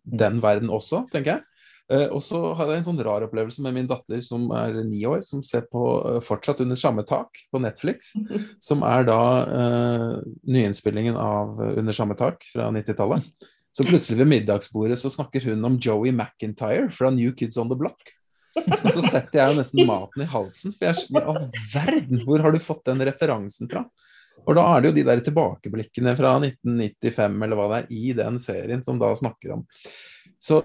den verden også, tenker jeg. Uh, og så har jeg en sånn rar opplevelse med min datter som er ni år, som ser på uh, fortsatt under samme tak på Netflix, [laughs] som er da eh, nyinnspillingen av Under samme tak fra 90-tallet. Så plutselig ved middagsbordet så snakker hun om Joey McIntyre fra New Kids On The Block. Og så setter jeg jo nesten maten i halsen, for jeg er all verden, hvor har du fått den referansen fra? Og da er det jo de der tilbakeblikkene fra 1995 eller hva det er, i den serien som da snakker om så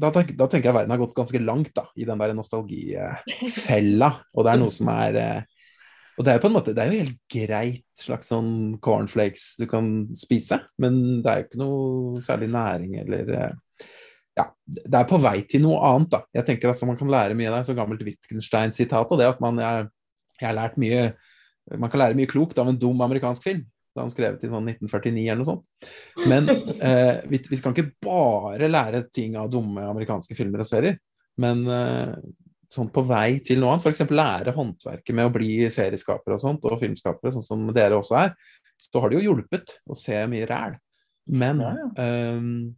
da, da, tenker jeg verden har gått ganske langt da, i den der nostalgifella. Og det er noe som er eh, Og det er jo på en måte, det er jo helt greit slags sånn cornflakes du kan spise, men det er jo ikke noe særlig næring eller eh, ja, det er på vei til noe annet, da. Jeg tenker at Man kan lære mye av det. Så gammelt Wittgenstein-sitat. Og det at man jeg, jeg har lært mye Man kan lære mye klokt av en dum amerikansk film. Da han skrevet i sånn 1949 eller noe sånt. Men [laughs] eh, vi, vi, kan ikke bare lære ting av dumme amerikanske filmer og serier. Men eh, sånn på vei til noe annet, f.eks. lære håndverket med å bli serieskaper og sånt, og filmskapere, sånn som dere også er, så har det jo hjulpet å se mye ræl. Men ja, ja. Um,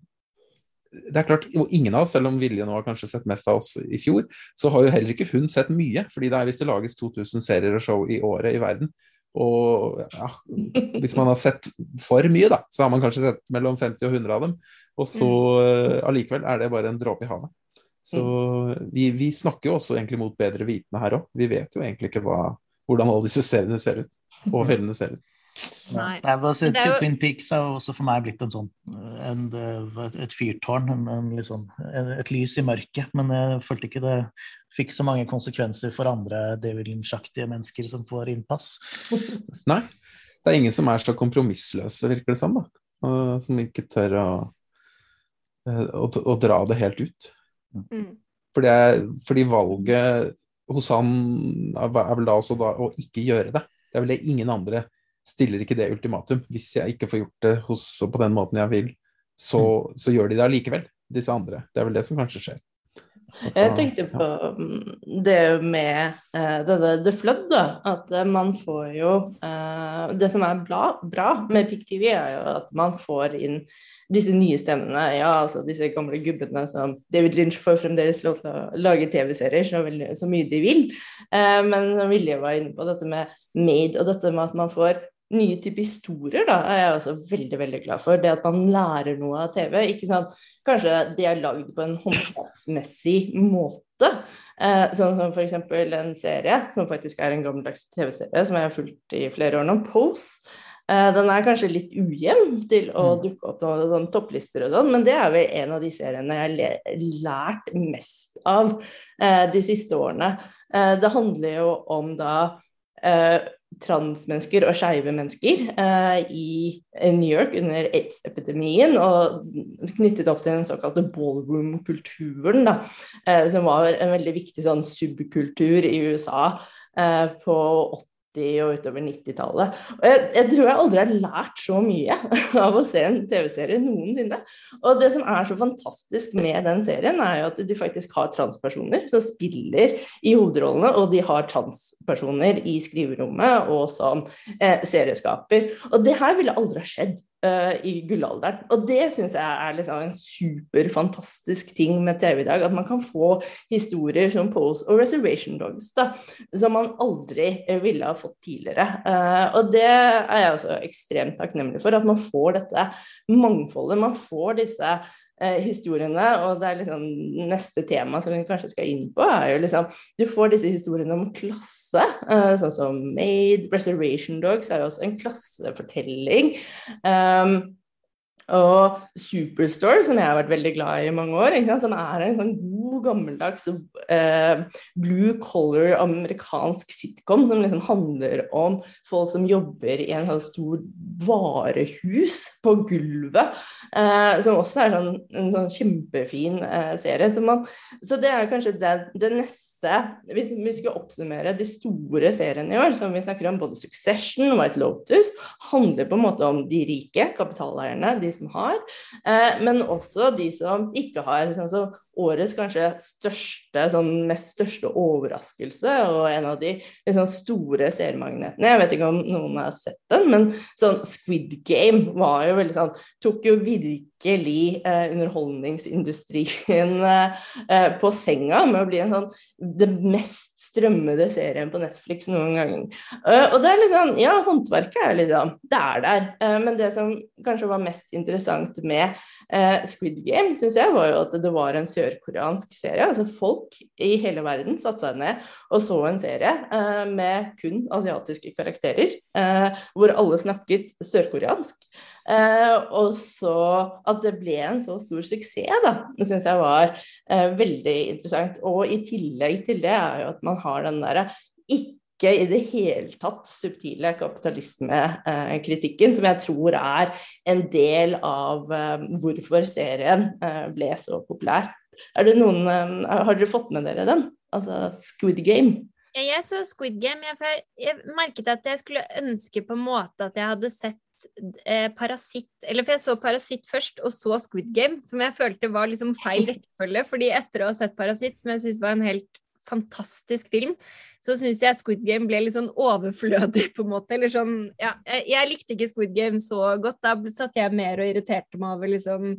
det er klart, og ingen av oss, selv om Vilje nå har kanskje sett mest av oss i fjor, så har jo heller ikke hun sett mye. fordi det er hvis det lages 2000 serier og show i året i verden, og ja, hvis man har sett for mye, da, så har man kanskje sett mellom 50 og 100 av dem. Og så mm. allikevel er det bare en dråpe i havet. Så mm. vi, vi, snakker jo også egentlig mot bedre vitende her òg. Vi vet jo egentlig ikke hva, hvordan alle disse seriene ser ut, og filmene ser ut. Nei. Ja, jo... Twin Peaks har også for meg blitt en sånn, en, et fyrtårn, en, en, sånn, et lys i mørket. Men jeg følte ikke det fikk så mange konsekvenser for andre David Lynch-aktige mennesker som får innpass. [laughs] Nei, det er ingen som er så kompromissløse, virker det som. da. Som ikke tør å, eh, å, å dra det helt ut. Mm. Fordi, fordi, valget hos han er vel da også da å ikke gjøre det. Det er vel det ingen andre stiller ikke det ultimatum. Hvis jeg ikke får gjort det hos, på den måten jeg vil, så, mm. så gjør de det allikevel, disse andre. Det er vel det som kanskje skjer. Jeg tenkte på mm, det med uh, denne The Flood, da. At uh, man får jo uh, Det som er bra, bra med PikkTV, er jo at man får inn disse nye stemmene. Ja, altså disse gamle gubbene som David Lynch får fremdeles lov til å lage TV-serier så, så, mye de vil. men som Vilje var inne på, dette med Made og dette med at man får nye typer historier da, er jeg også veldig veldig glad for. Det at man lærer noe av TV. ikke sant? Kanskje de er lagd på en håndverksmessig måte. Eh, sånn som f.eks. en serie som faktisk er en gammeldags TV-serie som jeg har fulgt i flere år nå, Pose. Eh, den er kanskje litt ujevn til å mm. dukke opp noen sånn topplister og sånn, men det er vel en av de seriene jeg har lært mest av eh, de siste årene. Eh, det handler jo om da eh, transmennesker og skeive mennesker eh, i New York under aids-epidemien, og knyttet opp til den såkalte ballroom-kulturen, eh, som var en veldig viktig sånn subkultur i USA eh, på 80 og utover 90-tallet. Jeg, jeg, tror jeg aldri har lært så mye [laughs] av å se en TV-serie noensinne. Og det som er så fantastisk med den serien, er jo at de faktisk har transpersoner som spiller i hovedrollene, og de har transpersoner i skriverommet og som eh, serieskaper. Og det her ville aldri ha skjedd i gullalderen. Og det syns jeg er liksom en superfantastisk ting med TV i dag. At man kan få historier som Pose og Reservation Dogs da, som man aldri uh, ville ha fått tidligere. Uh, og det er jeg også ekstremt takknemlig for. At man får dette mangfoldet. Man får disse eh, historiene. Og det er liksom neste tema som vi kanskje skal inn på, er jo liksom Du får disse historiene om klasse, eh, sånn som Made, Reservation Dogs er jo også en klassefortelling. Um, og Superstore, som jeg har vært veldig glad i i mange år, som er en sånn god, gammeldags eh, blue color amerikansk sitcom som liksom handler om folk som jobber i en sånn stor varehus på gulvet. Eh, som også er sånn, en sånn kjempefin eh, serie. Så, man, så, det er kanskje det, det neste Hvis vi skulle oppsummere de store seriene i år, som vi snakker om både Succession og White Lotus, handler på en måte om de rike, kapitaleierne, de som har, eh, men også de som ikke har. Sånn, så årets kanskje største, sånn mest største overraskelse, og en av de liksom, store seriemagnetene. Jeg vet ikke om noen har sett den, men sånn Squid Game var jo veldig sånn Tok jo virkelig eh, underholdningsindustrien [laughs] eh, på senga med å bli en sånn det mest strømmede serien på Netflix noen gang. Uh, og det er liksom Ja, håndverket er liksom Det er der. Uh, men det som kanskje var mest interessant med uh, Squid Game, syns jeg, var jo at det var en sørkoreansk serie. Altså folk i hele verden satte seg ned og så en serie med kun asiatiske karakterer, hvor alle snakket sørkoreansk. og så at det ble en så stor suksess, da, det syns jeg var veldig interessant. Og i tillegg til det er jo at man har den derre ikke i det hele tatt subtile kapitalismekritikken, som jeg tror er en del av eh, hvorfor serien eh, ble så populær. Noen, eh, har dere fått med dere den? Altså Squid Game? Jeg så Squid Game. Jeg, jeg merket at jeg skulle ønske på en måte at jeg hadde sett eh, Parasitt Eller for jeg så Parasitt først, og så Squid Game, som jeg følte var liksom feil [laughs] rekkefølge. fordi etter å ha sett Parasitt, som jeg syns var en helt fantastisk film, så syns jeg Squid Game ble litt sånn overflødig, på en måte. Eller sånn Ja, jeg, jeg likte ikke Squid Game så godt. Da satt jeg mer og irriterte meg over liksom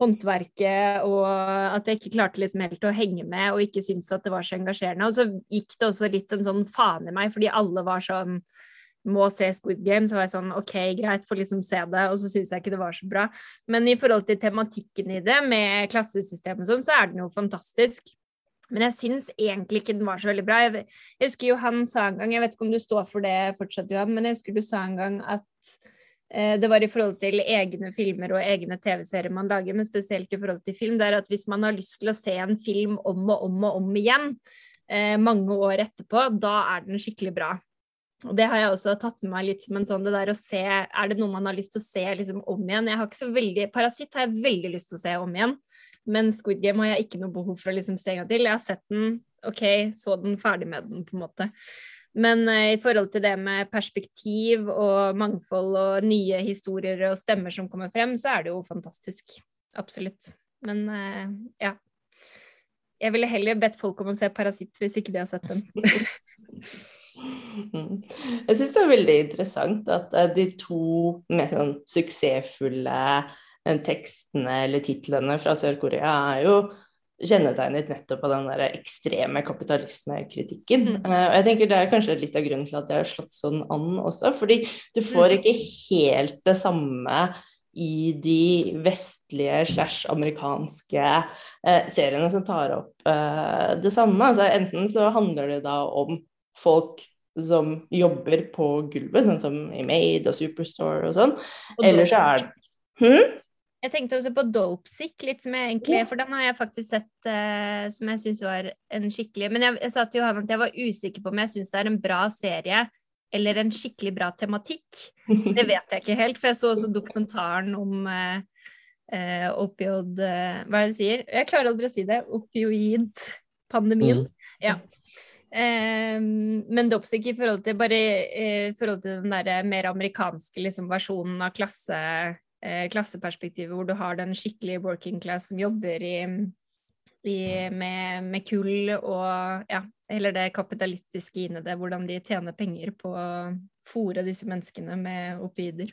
håndverket, og at jeg ikke klarte liksom helt å henge med, og ikke syntes at det var så engasjerende. Og så gikk det også litt en sånn faen i meg, fordi alle var sånn må se Squid Game, så var jeg sånn OK, greit, får liksom se det, og så syns jeg ikke det var så bra. Men i forhold til tematikken i det, med klassesystemet og sånn, så er den jo fantastisk. Men jeg syns egentlig ikke den var så veldig bra. Jeg, jeg, husker Johan sa en gang, jeg vet ikke om du står for det fortsatt, Johan, men jeg husker du sa en gang at eh, det var i forhold til egne filmer og egne TV-serier man lager, men spesielt i forhold til film, det er at hvis man har lyst til å se en film om og om og om igjen, eh, mange år etterpå, da er den skikkelig bra. Og det har jeg også tatt med meg litt som en sånn det der å se Er det noe man har lyst til å se liksom om igjen? Jeg har ikke så veldig Parasitt har jeg veldig lyst til å se om igjen. Men Squid Game har jeg ikke noe behov for å liksom se en gang til. Jeg har sett den, OK, så den, ferdig med den, på en måte. Men uh, i forhold til det med perspektiv og mangfold og nye historier og stemmer som kommer frem, så er det jo fantastisk. Absolutt. Men uh, ja. Jeg ville heller bedt folk om å se 'Parasitt' hvis ikke de har sett den. [laughs] Jeg syns det er veldig interessant at uh, de to mest sånn, suksessfulle tekstene eller titlene fra Sør-Korea er jo kjennetegnet nettopp av den der ekstreme kapitalismekritikken. Mm. Uh, og jeg tenker Det er kanskje litt av grunnen til at jeg har slått sånn an også. Fordi du får mm. ikke helt det samme i de vestlige slash amerikanske eh, seriene som tar opp eh, det samme. Altså, enten så handler det da om folk som jobber på gulvet, sånn som i Made og Superstore og sånn. Eller så er det hm? Jeg tenkte også på Dopesick, litt som jeg egentlig For den har jeg faktisk sett uh, som jeg syns var en skikkelig Men jeg, jeg sa til Johan at jeg var usikker på om jeg syns det er en bra serie eller en skikkelig bra tematikk. Det vet jeg ikke helt, for jeg så også dokumentaren om uh, uh, opioid Hva er det du sier? Jeg klarer aldri å si det. Opioid-pandemien. Mm. Ja. Um, men Dopesick i forhold til bare i forhold til den der mer amerikanske liksom, versjonen av klasse eh, klasseperspektivet, hvor du har den skikkelig working class som jobber i, i, med, med, kull og ja, heller det kapitalistiske inni det, hvordan de tjener penger på å fòre disse menneskene med opioider.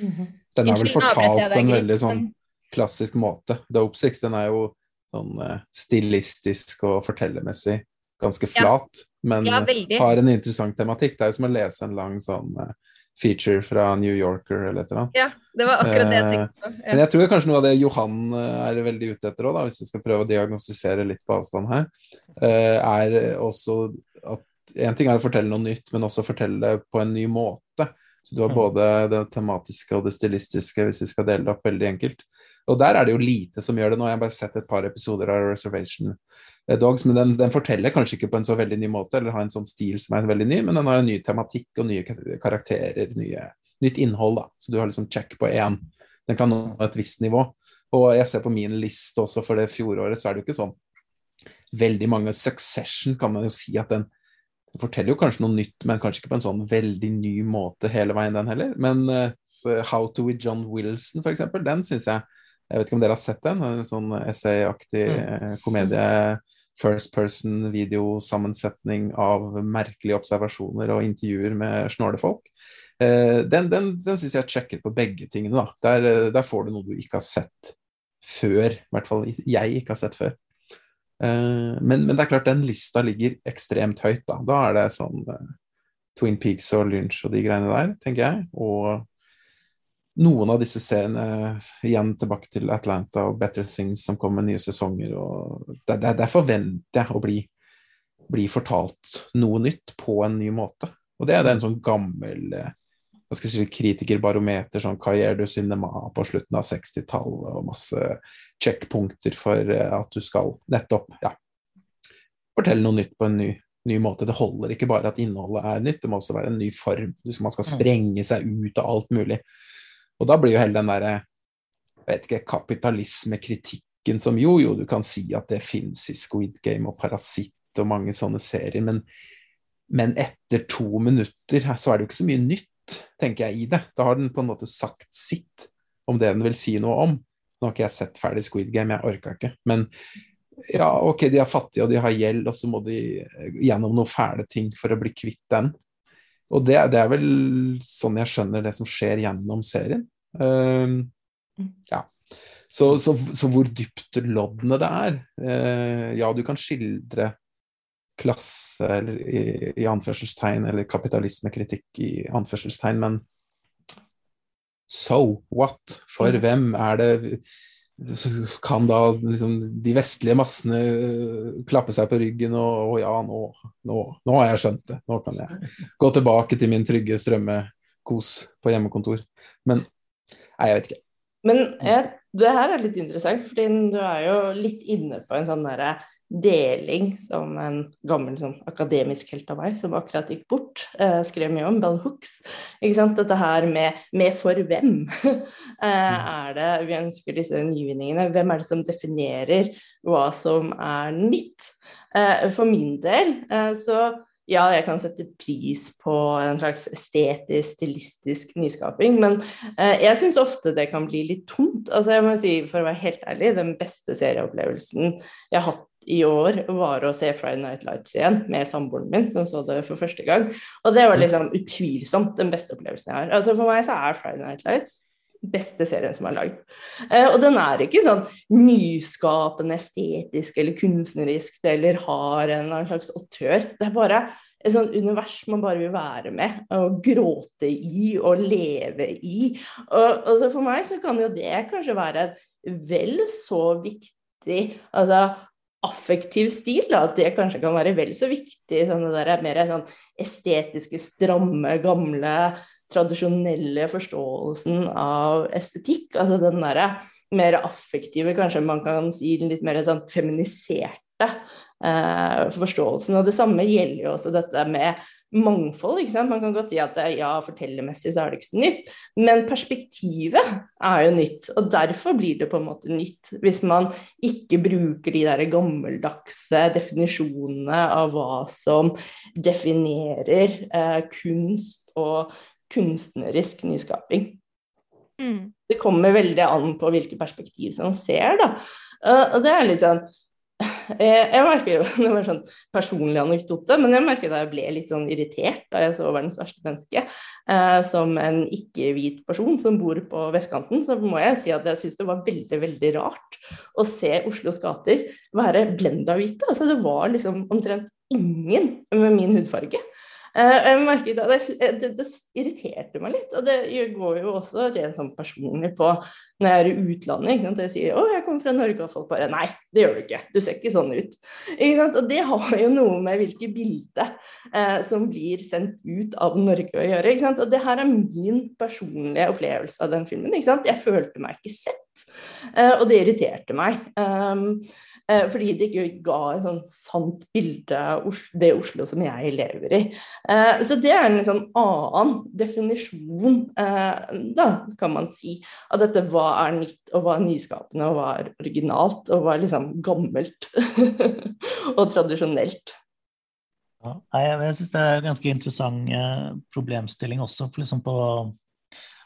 Mm -hmm. Den er vel fortalt på en veldig sånn klassisk måte. Dope Six den er jo sånn stilistisk og fortellermessig ganske flat, ja. men ja, har en interessant tematikk. Det er jo som å lese en lang sånn uh, feature fra New Yorker eller et eller annet. Ja, det var akkurat det jeg tenkte på. Ja. Men jeg tror kanskje noe av det Johan eh, er veldig ute etter òg, hvis vi skal prøve å diagnostisere litt på avstand her, eh, er også at en ting er å fortelle noe nytt, men også fortelle det på en ny måte. Så du har mm. både det tematiske og det stilistiske, hvis vi skal dele det opp veldig enkelt. Og der er det jo lite som gjør det. Nå Jeg har bare sett et par episoder av Reservation Dogs, men den, den, forteller kanskje ikke på en så veldig ny måte, eller har en sånn stil som er veldig ny, men den har en ny tematikk og nye karakterer, nye, nytt innhold. da, Så du har liksom check på én. Den kan nå et visst nivå. Og jeg ser på min liste også for det fjoråret, så er det jo ikke sånn veldig mange Succession kan man jo si at den, den forteller jo kanskje noe nytt, men kanskje ikke på en sånn veldig ny måte hele veien, den heller. Men uh, How to with John Wilson, eksempel, den syns jeg Jeg vet ikke om dere har sett den? En sånn essayaktig mm. komedie. First person videosammensetning av merkelige observasjoner og intervjuer med snålefolk. folk. den den, den syns jeg sjekker på begge tingene. da. Der, der får du noe du ikke har sett før. I hvert fall jeg ikke har sett før. Men, men, det er klart, den lista ligger ekstremt høyt. Da, da er det sånn Twin Peaks og Lynch og de greiene der, tenker jeg. Og noen av disse seriene, igjen tilbake til Atlanta og Better Things som kommer med nye sesonger. og Der, der, der forventer jeg å bli, bli, fortalt noe nytt på en ny måte. Og det, det er en sånn gammel uh, hva skal jeg si, kritikerbarometer, sånn Carrière du Cinema på slutten av 60-tallet, og masse checkpunkter for eh, at du skal nettopp ja, fortelle noe nytt på en ny, ny, måte. Det holder ikke bare at innholdet er nytt, det må også være en ny form. Man skal mm. sprenge seg ut av alt mulig. Og da blir jo hele den derre vet ikke, kapitalismekritikken som jo, jo, du kan si at det fins i Squid Game og Parasitt og mange sånne serier, men, men etter to minutter så er det jo ikke så mye nytt tenker jeg, i det. Da har den på en måte sagt sitt om det den vil si noe om. Nå har ikke jeg sett ferdig Squid Game, jeg orka ikke. Men ja, ok, de er fattige og de har gjeld, og så må de gjennom noen fæle ting for å bli kvitt den. Og det, det er vel sånn jeg skjønner det som skjer gjennom serien. Uh, ja. Så, så, så, hvor dypt loddene det er uh, Ja, du kan skildre klasse eller i, i anførselstegn, eller kapitalismekritikk i anførselstegn, men so what? For mm. hvem er det kan da liksom de vestlige massene øh, klappe seg på ryggen og, og ja, nå, nå, nå, har jeg skjønt det. Nå kan jeg gå tilbake til min trygge strømmekos på hjemmekontor. Men nei, jeg vet ikke. Men jeg, det her er litt interessant, fordi du er jo litt inne på en sånn derre deling som en gammel sånn, akademisk helt av meg, som akkurat gikk bort, eh, skrev mye om, Bell Hooks. Ikke sant? Dette her med, med for hvem [laughs] eh, er det vi ønsker disse nyvinningene? Hvem er det som definerer hva som er nytt? Eh, for min del eh, så ja, jeg kan sette pris på en slags estetisk, stilistisk nyskaping, men eh, jeg syns ofte det kan bli litt tomt. Altså, jeg må si, For å være helt ærlig, den beste serieopplevelsen jeg har hatt i år var å se Friday Night Lights igjen med samboeren min, som så det for første gang. Og det var liksom utvilsomt den beste opplevelsen jeg har. Altså For meg så er Friday Night Lights beste serien som er lagd. Eh, og den er ikke sånn nyskapende, estetisk eller kunstnerisk eller har en slags autør. Det er bare et sånt univers man bare vil være med og gråte i og leve i. Og, og for meg så kan jo det kanskje være et vel så viktig altså affektiv stil, at det kanskje kan være vel så viktig. Sånn det der mer sånn estetiske, stramme, gamle, tradisjonelle forståelsen av estetikk. Altså den derre mer affektive, kanskje man kan si den litt mer sånn feminiserte eh, forståelsen. Og det samme gjelder jo også dette med mangfold. Man kan godt si at ja, fortellermessig så er det ikke så nytt, men perspektivet er jo nytt. Og derfor blir det på en måte nytt, hvis man ikke bruker de der gammeldagse definisjonene av hva som definerer eh, kunst og kunstnerisk nyskaping. Mm. Det kommer veldig an på hvilke perspektiv som ser, da. Uh, og det er litt sånn jeg, jeg merker jo, [laughs] Det var en sånn personlig anekdote, men jeg merket da jeg ble litt sånn irritert da jeg så 'Verdens verste menneske'. Eh, som en ikke-hvit person som bor på vestkanten, så må jeg si at jeg syns det var veldig veldig rart å se Oslos gater være blenda hvite. Altså, det var liksom omtrent ingen med min hudfarge. Eh, jeg merket at det, det, det, irriterte meg litt, og det går jo også rent sånn personlig på når jeg er i utlandet. Ikke sant? Jeg sier 'Å, jeg kommer fra Norge', og folk bare 'Nei, det gjør du ikke. Du ser ikke sånn ut'. Ikke sant? Og det har jo noe med hvilket bilde eh, som blir sendt ut av Norge å gjøre. Ikke sant? Og det her er min personlige opplevelse av den filmen. Ikke sant? Jeg følte meg ikke sett, eh, og det irriterte meg. Um, Eh, fordi det ikke ga et sånn sant bilde av det Oslo som jeg lever i. Eh, så det er en sånn annen definisjon, eh, da, kan man si, av dette hva er nytt, og hva er nyskapende, og hva er originalt, og hva er liksom gammelt [laughs] og tradisjonelt. Ja, jeg syns det er en ganske interessant problemstilling også. For liksom på,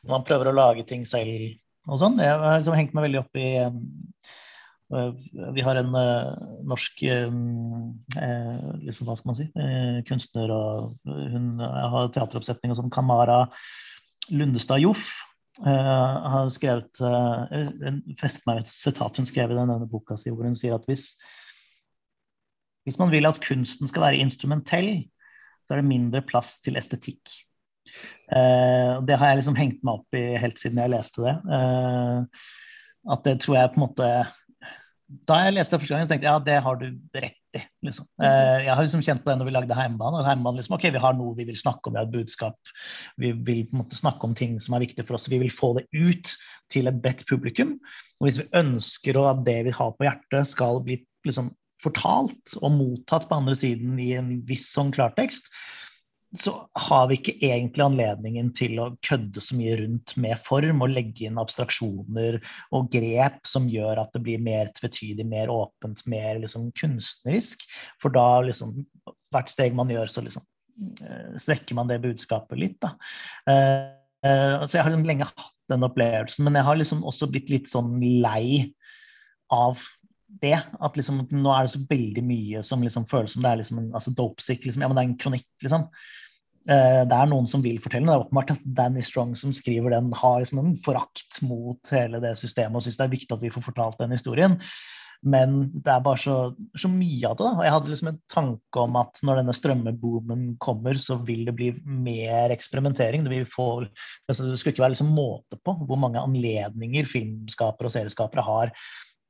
når man prøver å lage ting selv og sånn. Jeg har liksom hengt meg veldig opp i Eh, vi har en uh, norsk uh, liksom, hva skal man si, uh, kunstner og hun har teateroppsetning og sånn, Kamara Lundestad Joff. har skrevet uh, festet meg et sitat hun skrev i denne boka si, hvor hun sier at hvis, hvis man vil at kunsten skal være instrumentell, så er det mindre plass til estetikk. det har jeg liksom hengt meg opp i helt siden jeg leste det. at det tror jeg på en måte da jeg leste det første gang, så tenkte jeg ja, det har du rett i. Liksom. Mhm. Eh, jeg har liksom kjent på det når vi lagde Heimbane. og Heimbane liksom, ok, Vi har noe vi vil snakke om, vi har et budskap. Vi vil på en måte snakke om ting som er viktige for oss. Vi vil få det ut til et bredt publikum. Og hvis vi ønsker at det vi har på hjertet, skal bli liksom, fortalt og mottatt på andre siden i en viss sånn klartekst, så har vi ikke egentlig anledningen til å kødde så mye rundt med form og legge inn abstraksjoner og grep som gjør at det blir mer tvetydig, mer åpent, mer liksom kunstnerisk. For da liksom Hvert steg man gjør, så liksom eh, strekker man det budskapet litt, da. Uh, så jeg har liksom lenge hatt den opplevelsen, men jeg har liksom også blitt litt sånn lei av det. At liksom, nå er det så veldig mye som liksom føles som det er liksom en altså dopesick. Liksom, ja, men det er en kronikk, liksom. Uh, det er noen som vil fortelle Det er åpenbart at Danny Strong som skriver den, har liksom en forakt mot hele det systemet og syns det er viktig at vi får fortalt den historien. Men det er bare så, så mye av det. da, og Jeg hadde liksom en tanke om at når denne strømmeboomen kommer, så vil det bli mer eksperimentering. Det, få, altså det skulle ikke være liksom måte på hvor mange anledninger filmskapere og serieskapere har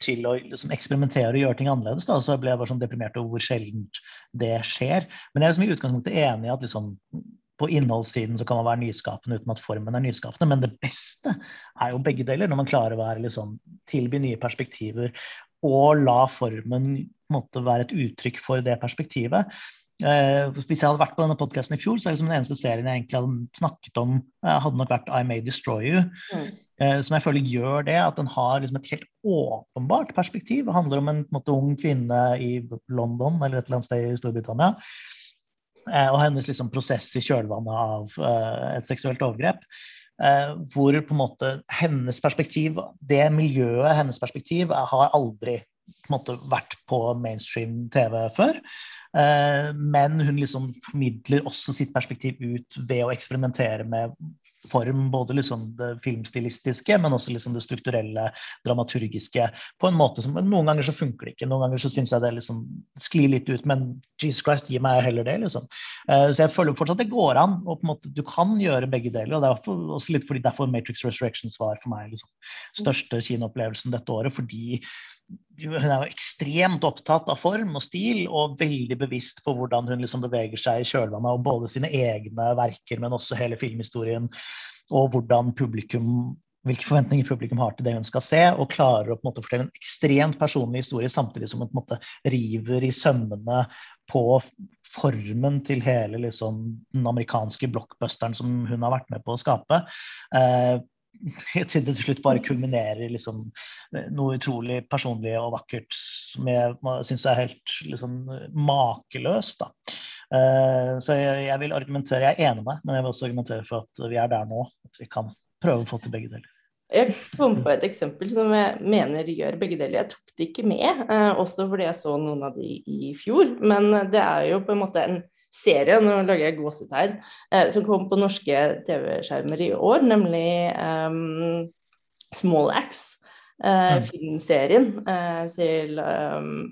til å liksom, eksperimentere og gjøre ting annerledes. Da. Så ble jeg bare sånn deprimert over hvor sjelden det skjer. Men jeg er liksom i utgangspunktet enig i at liksom, på innholdssiden så kan man være nyskapende uten at formen er nyskapende. Men det beste er jo begge deler, når man klarer å være, liksom, tilby nye perspektiver og la formen måtte være et uttrykk for det perspektivet. Eh, hvis jeg hadde vært på denne podkasten i fjor, så er det liksom den eneste serien jeg egentlig hadde snakket om, eh, hadde nok vært I May Destroy You. Mm. Eh, som jeg føler gjør det, at den har liksom et helt åpenbart perspektiv. Det handler om en, en måte, ung kvinne i London eller et eller annet sted i Storbritannia. Eh, og hennes liksom, prosess i kjølvannet av uh, et seksuelt overgrep. Uh, hvor på en måte hennes perspektiv, det miljøet, hennes perspektiv, har aldri på måte, vært på mainstream TV før. Eh, men hun liksom formidler også sitt perspektiv ut ved å eksperimentere med form, både liksom det filmstilistiske, men også liksom det strukturelle, dramaturgiske, på en måte som Noen ganger så funker det ikke, noen ganger så syns jeg det liksom sklir litt ut, men Jesus Christ, gi meg heller det, liksom. Uh, så jeg føler fortsatt det går an, og på en måte du kan gjøre begge deler. og det er også litt fordi derfor Matrix Resurrections var for meg liksom største kinoopplevelsen dette året, fordi hun er jo ekstremt opptatt av form og stil, og veldig bevisst på hvordan hun liksom beveger seg i kjølvannet av både sine egne verker, men også hele filmhistorien, og hvordan publikum hvilke forventninger publikum har til det hun skal se, og klarer å på en måte fortelle en ekstremt personlig historie, samtidig som hun på en måte river i sømmene på formen til hele liksom, den amerikanske blockbusteren som hun har vært med på å skape. Eh, [laughs] til slutt bare kulminerer i liksom, noe utrolig personlig og vakkert som jeg syns er helt liksom, makeløst. Uh, så jeg, jeg, vil argumentere, jeg er enig med deg, men jeg vil også argumentere for at vi er der nå. At vi kan prøve å få til begge deler. Jeg kom på et eksempel som jeg mener gjør begge deler. Jeg tok det ikke med, uh, også fordi jeg så noen av de i fjor. Men det er jo på en måte en serie, nå lager jeg gåsetegn, eh, som kom på norske TV-skjermer i år, nemlig um, Small Axe. Eh. Filmserien eh, til um,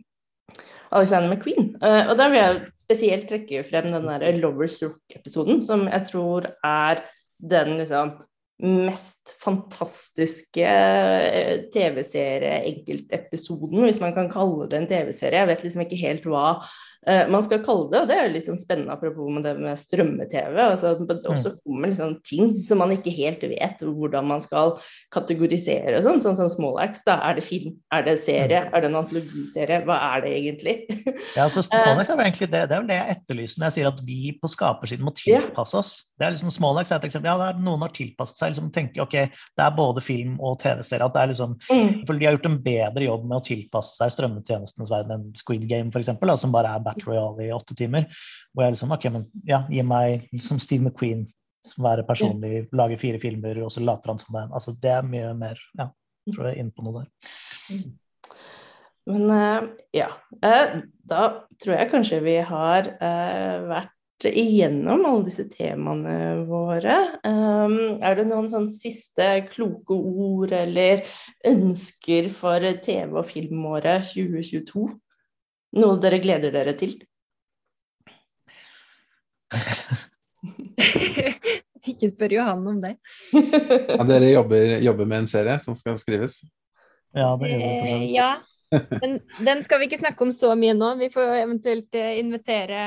Alexander McQueen. Uh, og da vil jeg spesielt trekke frem den der Lovers Rock-episoden, som jeg tror er den liksom mest fantastiske eh, TV-serie, enkeltepisoden, hvis man kan kalle det en TV-serie. Jeg vet liksom ikke helt hva man skal kalle det, og det er litt sånn spennende apropos med det med strømme-TV. Altså, det mm. også kommer liksom ting som man ikke helt vet hvordan man skal kategorisere og sånn, sånn som Small Da er det film, er det serie, mm. er det en antologiserie, hva er det egentlig? ja, så [laughs] Small er egentlig det, det er vel det jeg etterlyser når jeg sier at vi på skapersiden må tilpasse oss. Det er liksom Small er et eksempel. Ja, noen har tilpasset seg liksom tenker, ok, det er både film og TV-serie. at det er liksom, mm. for De har gjort en bedre jobb med å tilpasse seg strømmetjenestenes verden enn Squid Game, eksempel, som bare er Royale i åtte timer. Hvor jeg liksom, ok, men ja, Gi meg som Steve McQueen, som være personlig, lage fire filmer, og så later han som det. Altså, det er mye mer ja, tror jeg er inne på noe der. Mm. Men uh, ja, uh, da tror jeg kanskje vi har uh, vært igjennom alle disse temaene våre. Um, er det noen sånn siste kloke ord eller ønsker for TV- og filmåret 2022? Noe dere gleder dere til? [laughs] Ikke spør Johan om det. ja, dere jobber, jobber, med en serie som skal skrives? Ja, det gjør vi. Eh, ja, den, den, skal vi ikke snakke om så mye nå. Vi får eventuelt eh, invitere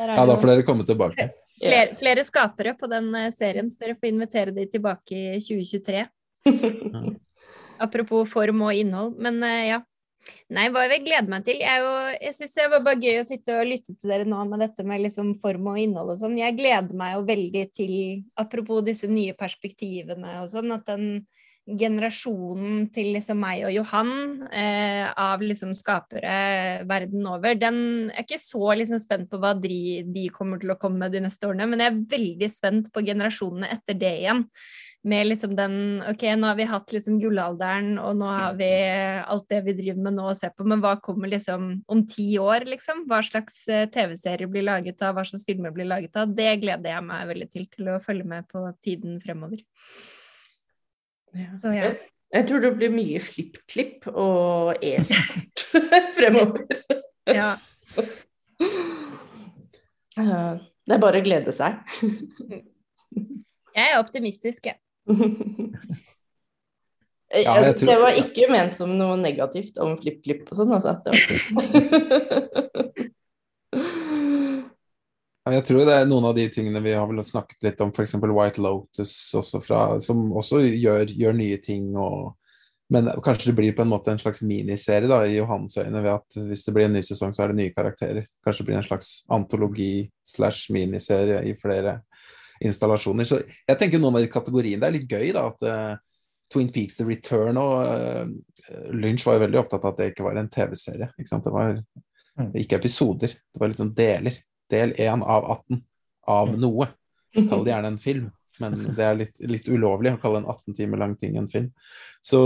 Ja, da får dere komme tilbake. Flere, flere, skapere på den eh, serien, så dere får invitere de tilbake i 2023. [laughs] Apropos form og innhold. Men ja. Nei, hva jeg gleder meg til? Jeg, jo, jeg syns det var bare gøy å sitte og lytte til dere nå med dette med liksom form og innhold og sånn. Jeg gleder meg jo veldig til, apropos disse nye perspektivene og sånn, at den generasjonen til liksom meg og Johan eh, av liksom skapere verden over, den er ikke så liksom spent på hva de, de, kommer til å komme med de neste årene, men jeg er veldig spent på generasjonene etter det igjen. Med liksom den Ok, nå har vi hatt liksom gullalderen, og nå har vi alt det vi driver med nå å se på, men hva kommer liksom om ti år, liksom? Hva slags eh, TV-serier blir laget av, hva slags filmer blir laget av? Det gleder jeg meg veldig til, til å følge med på tiden fremover. Ja. Så ja. Jeg, tror det blir mye flipp-klipp og e-sport [laughs] fremover. [laughs] ja. Det er bare å glede seg. jeg er optimistisk, jeg. Ja, jeg tror... Det var ikke ment som noe negativt om flipp-klipp og sånn, altså. Jeg tror det er noen av de tingene vi har vel snakket litt om, f.eks. White Lotus, også fra, som også gjør, gjør nye ting. Og, men kanskje det blir på en måte en slags miniserie da, i Johans øyne, ved at hvis det blir en ny sesong, så er det nye karakterer. Kanskje det blir en slags antologi slash miniserie i flere installasjoner. Så jeg tenker noen av de kategoriene Det er litt gøy da, at uh, Twin Peaks The Return og uh, Lynch var jo veldig opptatt av at det ikke var en TV-serie. Det var mm. ikke episoder, det var litt sånn deler del 1 av 18 av mm. noe. [laughs] Kall det gjerne en film, men det er litt, litt ulovlig å kalle en 18 timer lang ting en film. Så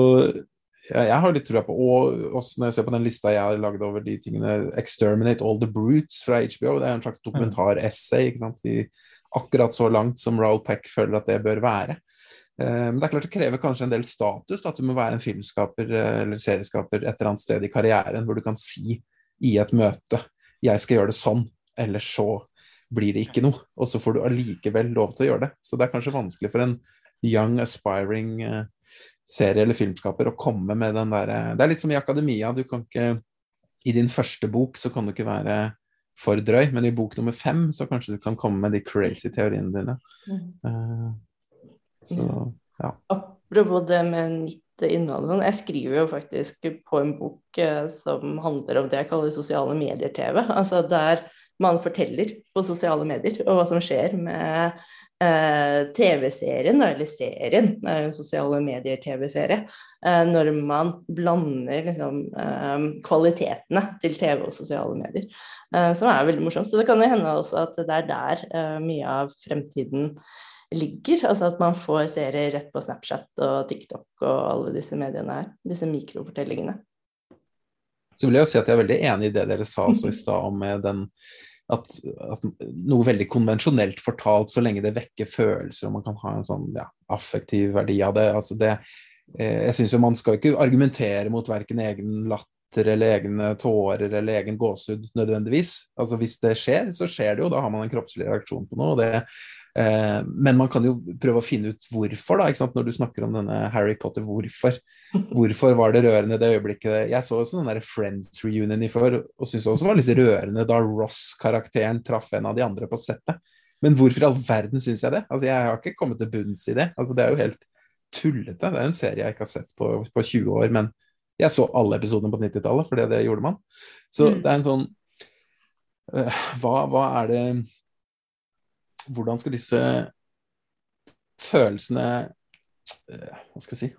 ja, jeg har litt trua på Og også når jeg ser på den lista jeg har lagd over de tingene 'Exterminate All The Brutes' fra HBO, det er en slags dokumentar-essay. ikke sant, I akkurat så langt som Raoul Peck føler at det bør være. Eh, men det er klart det krever kanskje en del status at du må være en filmskaper eh, eller serieskaper et eller annet sted i karrieren hvor du kan si i et møte 'jeg skal gjøre det sånn', eller så blir det ikke noe. Og så får du allikevel lov til å gjøre det. Så det er kanskje vanskelig for en young aspiring uh, serie- eller filmskaper å komme med den derre Det er litt som i akademia. Du kan ikke I din første bok så kan du ikke være for drøy, men i bok nummer fem så kanskje du kan komme med de crazy teoriene dine. Uh, så ja. Apropos det med nytt innhold. Sånn, jeg skriver jo faktisk på en bok som handler om det jeg kaller sosiale medier-TV. Altså der man forteller på sosiale medier, og hva som skjer med eh, TV-serien, eller serien, det er jo en sosiale medier-TV-serie, eh, når man blander liksom, eh, kvalitetene til TV og sosiale medier, eh, som er veldig morsomt. Så det kan jo hende også at det er der eh, mye av fremtiden ligger. Altså at man får serier rett på Snapchat og TikTok og alle disse mediene her. Disse mikrofortellingene. Så vil jeg jo si at jeg er veldig enig i det dere sa også i stad om den at, at, noe veldig konvensjonelt fortalt, så lenge det vekker følelser og man kan ha en sånn ja, affektiv verdi av det. altså det eh, jeg synes jo Man skal ikke argumentere mot verken egen latter eller egne tårer eller egen gåsehud nødvendigvis. Altså Hvis det skjer, så skjer det jo. Da har man en kroppslig reaksjon på noe. og det men man kan jo prøve å finne ut hvorfor, da, når du snakker om denne Harry Potter. Hvorfor [laughs] Hvorfor var det rørende det øyeblikket Jeg så også den der Friends reunion i før, og syntes også det var litt rørende da Ross-karakteren traff en av de andre på settet. Men hvorfor i all verden syns jeg det? Altså, Jeg har ikke kommet til bunns i det. Altså, det er jo helt tullete. Det er en serie jeg ikke har sett på, på 20 år, men jeg så alle episodene på 90-tallet, for det, det gjorde man. Så mm. det er en sånn uh, hva, hva er det hvordan skal disse følelsene eh, Hva skal jeg si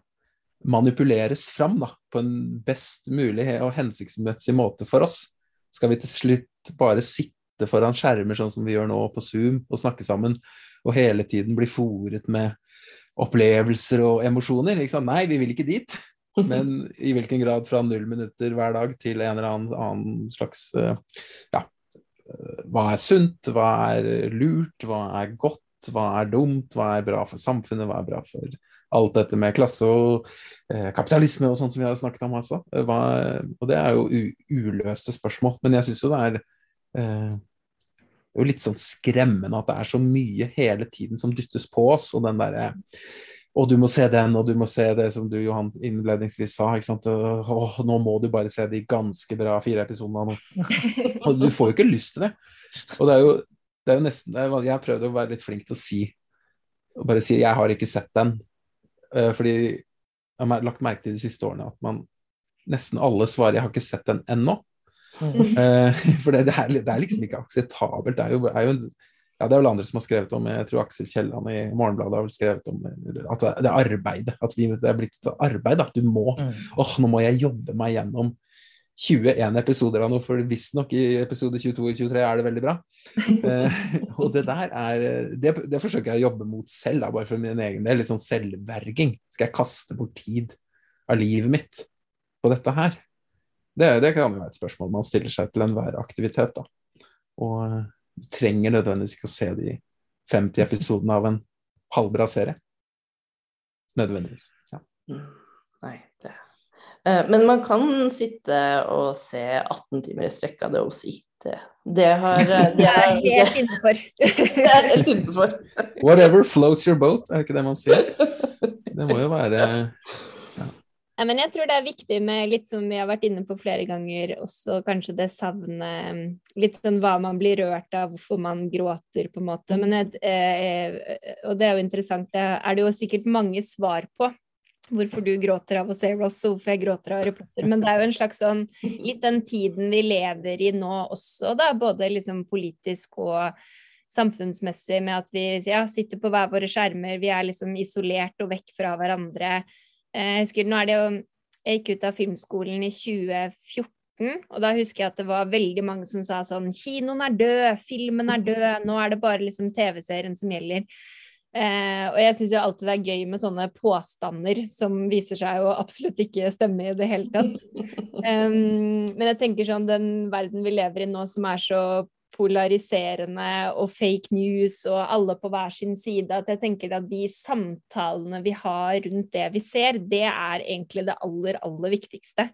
manipuleres fram da, på en best mulig og hensiktsmessig måte for oss? Skal vi til slutt bare sitte foran skjermer sånn som vi gjør nå på Zoom og snakke sammen, og hele tiden bli fòret med opplevelser og emosjoner? Nei, vi vil ikke dit. Men i hvilken grad fra null minutter hver dag til en eller annen, annen slags eh, ja, hva er sunt, hva er lurt, hva er godt, hva er dumt, hva er bra for samfunnet, hva er bra for alt dette med klasse og eh, kapitalisme og sånt som vi har snakket om også. Hva, og det er jo uløste spørsmål. Men jeg syns jo det er eh, jo litt sånn skremmende at det er så mye hele tiden som dyttes på oss, og den derre og du må se den, og du må se det som du Johan innledningsvis sa. ikke sant? Åh, nå må du bare se de ganske bra fire episodene. [laughs] Og du får jo ikke lyst til det. Og det er jo, det er jo nesten Jeg har prøvd å være litt flink til å si og bare si jeg har ikke sett den. Uh, fordi jeg har lagt merke til de siste årene at man nesten alle svarer jeg har ikke sett den ennå. Mm. Uh, [laughs] for det, det, er, det, er, liksom ikke akseptabelt. Det er jo, er jo en ja, det er vel andre som har skrevet om Jeg tror Aksel Kielland i Morgenbladet har vel skrevet om at det er arbeidet. At vi, det er blitt et arbeid. At Du må mm. åh, nå må jeg jobbe meg gjennom 21 episoder av noe, for visstnok i episode 22 og 23 er det veldig bra. [laughs] eh, og det der er det, det, forsøker jeg å jobbe mot selv, da, bare for min egen del. Litt sånn selvverging. Skal jeg kaste bort tid av livet mitt på dette her? Det, det kan jo være et spørsmål man stiller seg til enhver aktivitet. da. Og du trenger nødvendigvis ikke å se de 50 episodene av en halvbra serie. Nødvendigvis. Ja. Mm. Nei, det eh, Men man kan sitte og se 18 timer i strekk av det OC. Det, det har eh, [laughs] Det er helt innenfor. [laughs] det er helt innenfor. Whatever floats your boat, er det ikke det man sier? Det må jo være ja, men jeg tror det er viktig med litt som vi har vært inne på flere ganger, også kanskje det savnet Litt sånn hva man blir rørt av, hvorfor man gråter, på en måte. Men jeg, eh, og det er jo interessant, det er det jo sikkert mange svar på. Hvorfor du gråter av se Ross, og hvorfor jeg gråter av Harry Potter. Men det er jo en slags sånn Litt den tiden vi lever i nå også, da. Både liksom politisk og samfunnsmessig, med at vi ja, sitter på hver våre skjermer, vi er liksom isolert og vekk fra hverandre. Eh, jeg husker, nå er det jo, jeg gikk ut av filmskolen i 2014. Og da husker jeg at det var veldig mange som sa sånn Kinoen er død, filmen er død, nå er det bare liksom TV-serien som gjelder. Eh, og jeg syns jo alltid det er gøy med sånne påstander som viser seg å absolutt ikke stemme i det hele tatt. [laughs] Um, men jeg tenker sånn den verden vi lever i nå som er så polariserende og fake news og alle på hver sin side, at jeg tenker at de samtalene vi har rundt det vi ser, det er egentlig det aller, aller viktigste.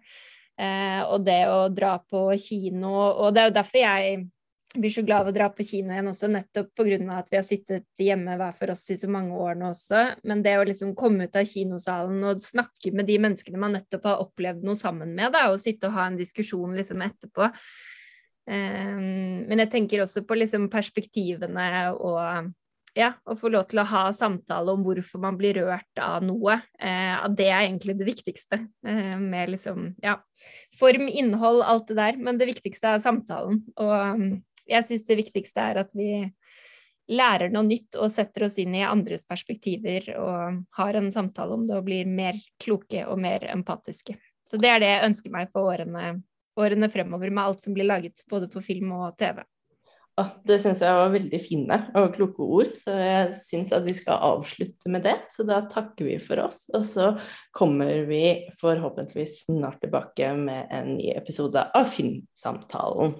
Eh, og det å dra på kino Og det er jo derfor jeg blir så glad av å dra på kino igjen også, nettopp pga. at vi har sittet hjemme hver for oss i så mange år nå også. Men det å liksom komme ut av kinosalen og snakke med de menneskene man nettopp har opplevd noe sammen med, da, og sitte og ha en diskusjon liksom etterpå, men jeg tenker også på liksom perspektivene og ja, å få lov til å ha samtale om hvorfor man blir rørt av noe. Eh, at det er egentlig det viktigste. Eh, med liksom, ja, form, innhold, alt det der. Men det viktigste er samtalen. Og um, jeg syns det viktigste er at vi lærer noe nytt og setter oss inn i andres perspektiver og har en samtale om det og blir mer kloke og mer empatiske. Så det er det jeg ønsker meg for årene årene fremover med alt som blir laget både på film og TV. Ah, det syns jeg var veldig fine og kloke ord, så jeg syns at vi skal avslutte med det. Så da takker vi for oss, og så kommer vi forhåpentligvis snart tilbake med en ny episode av Filmsamtalen.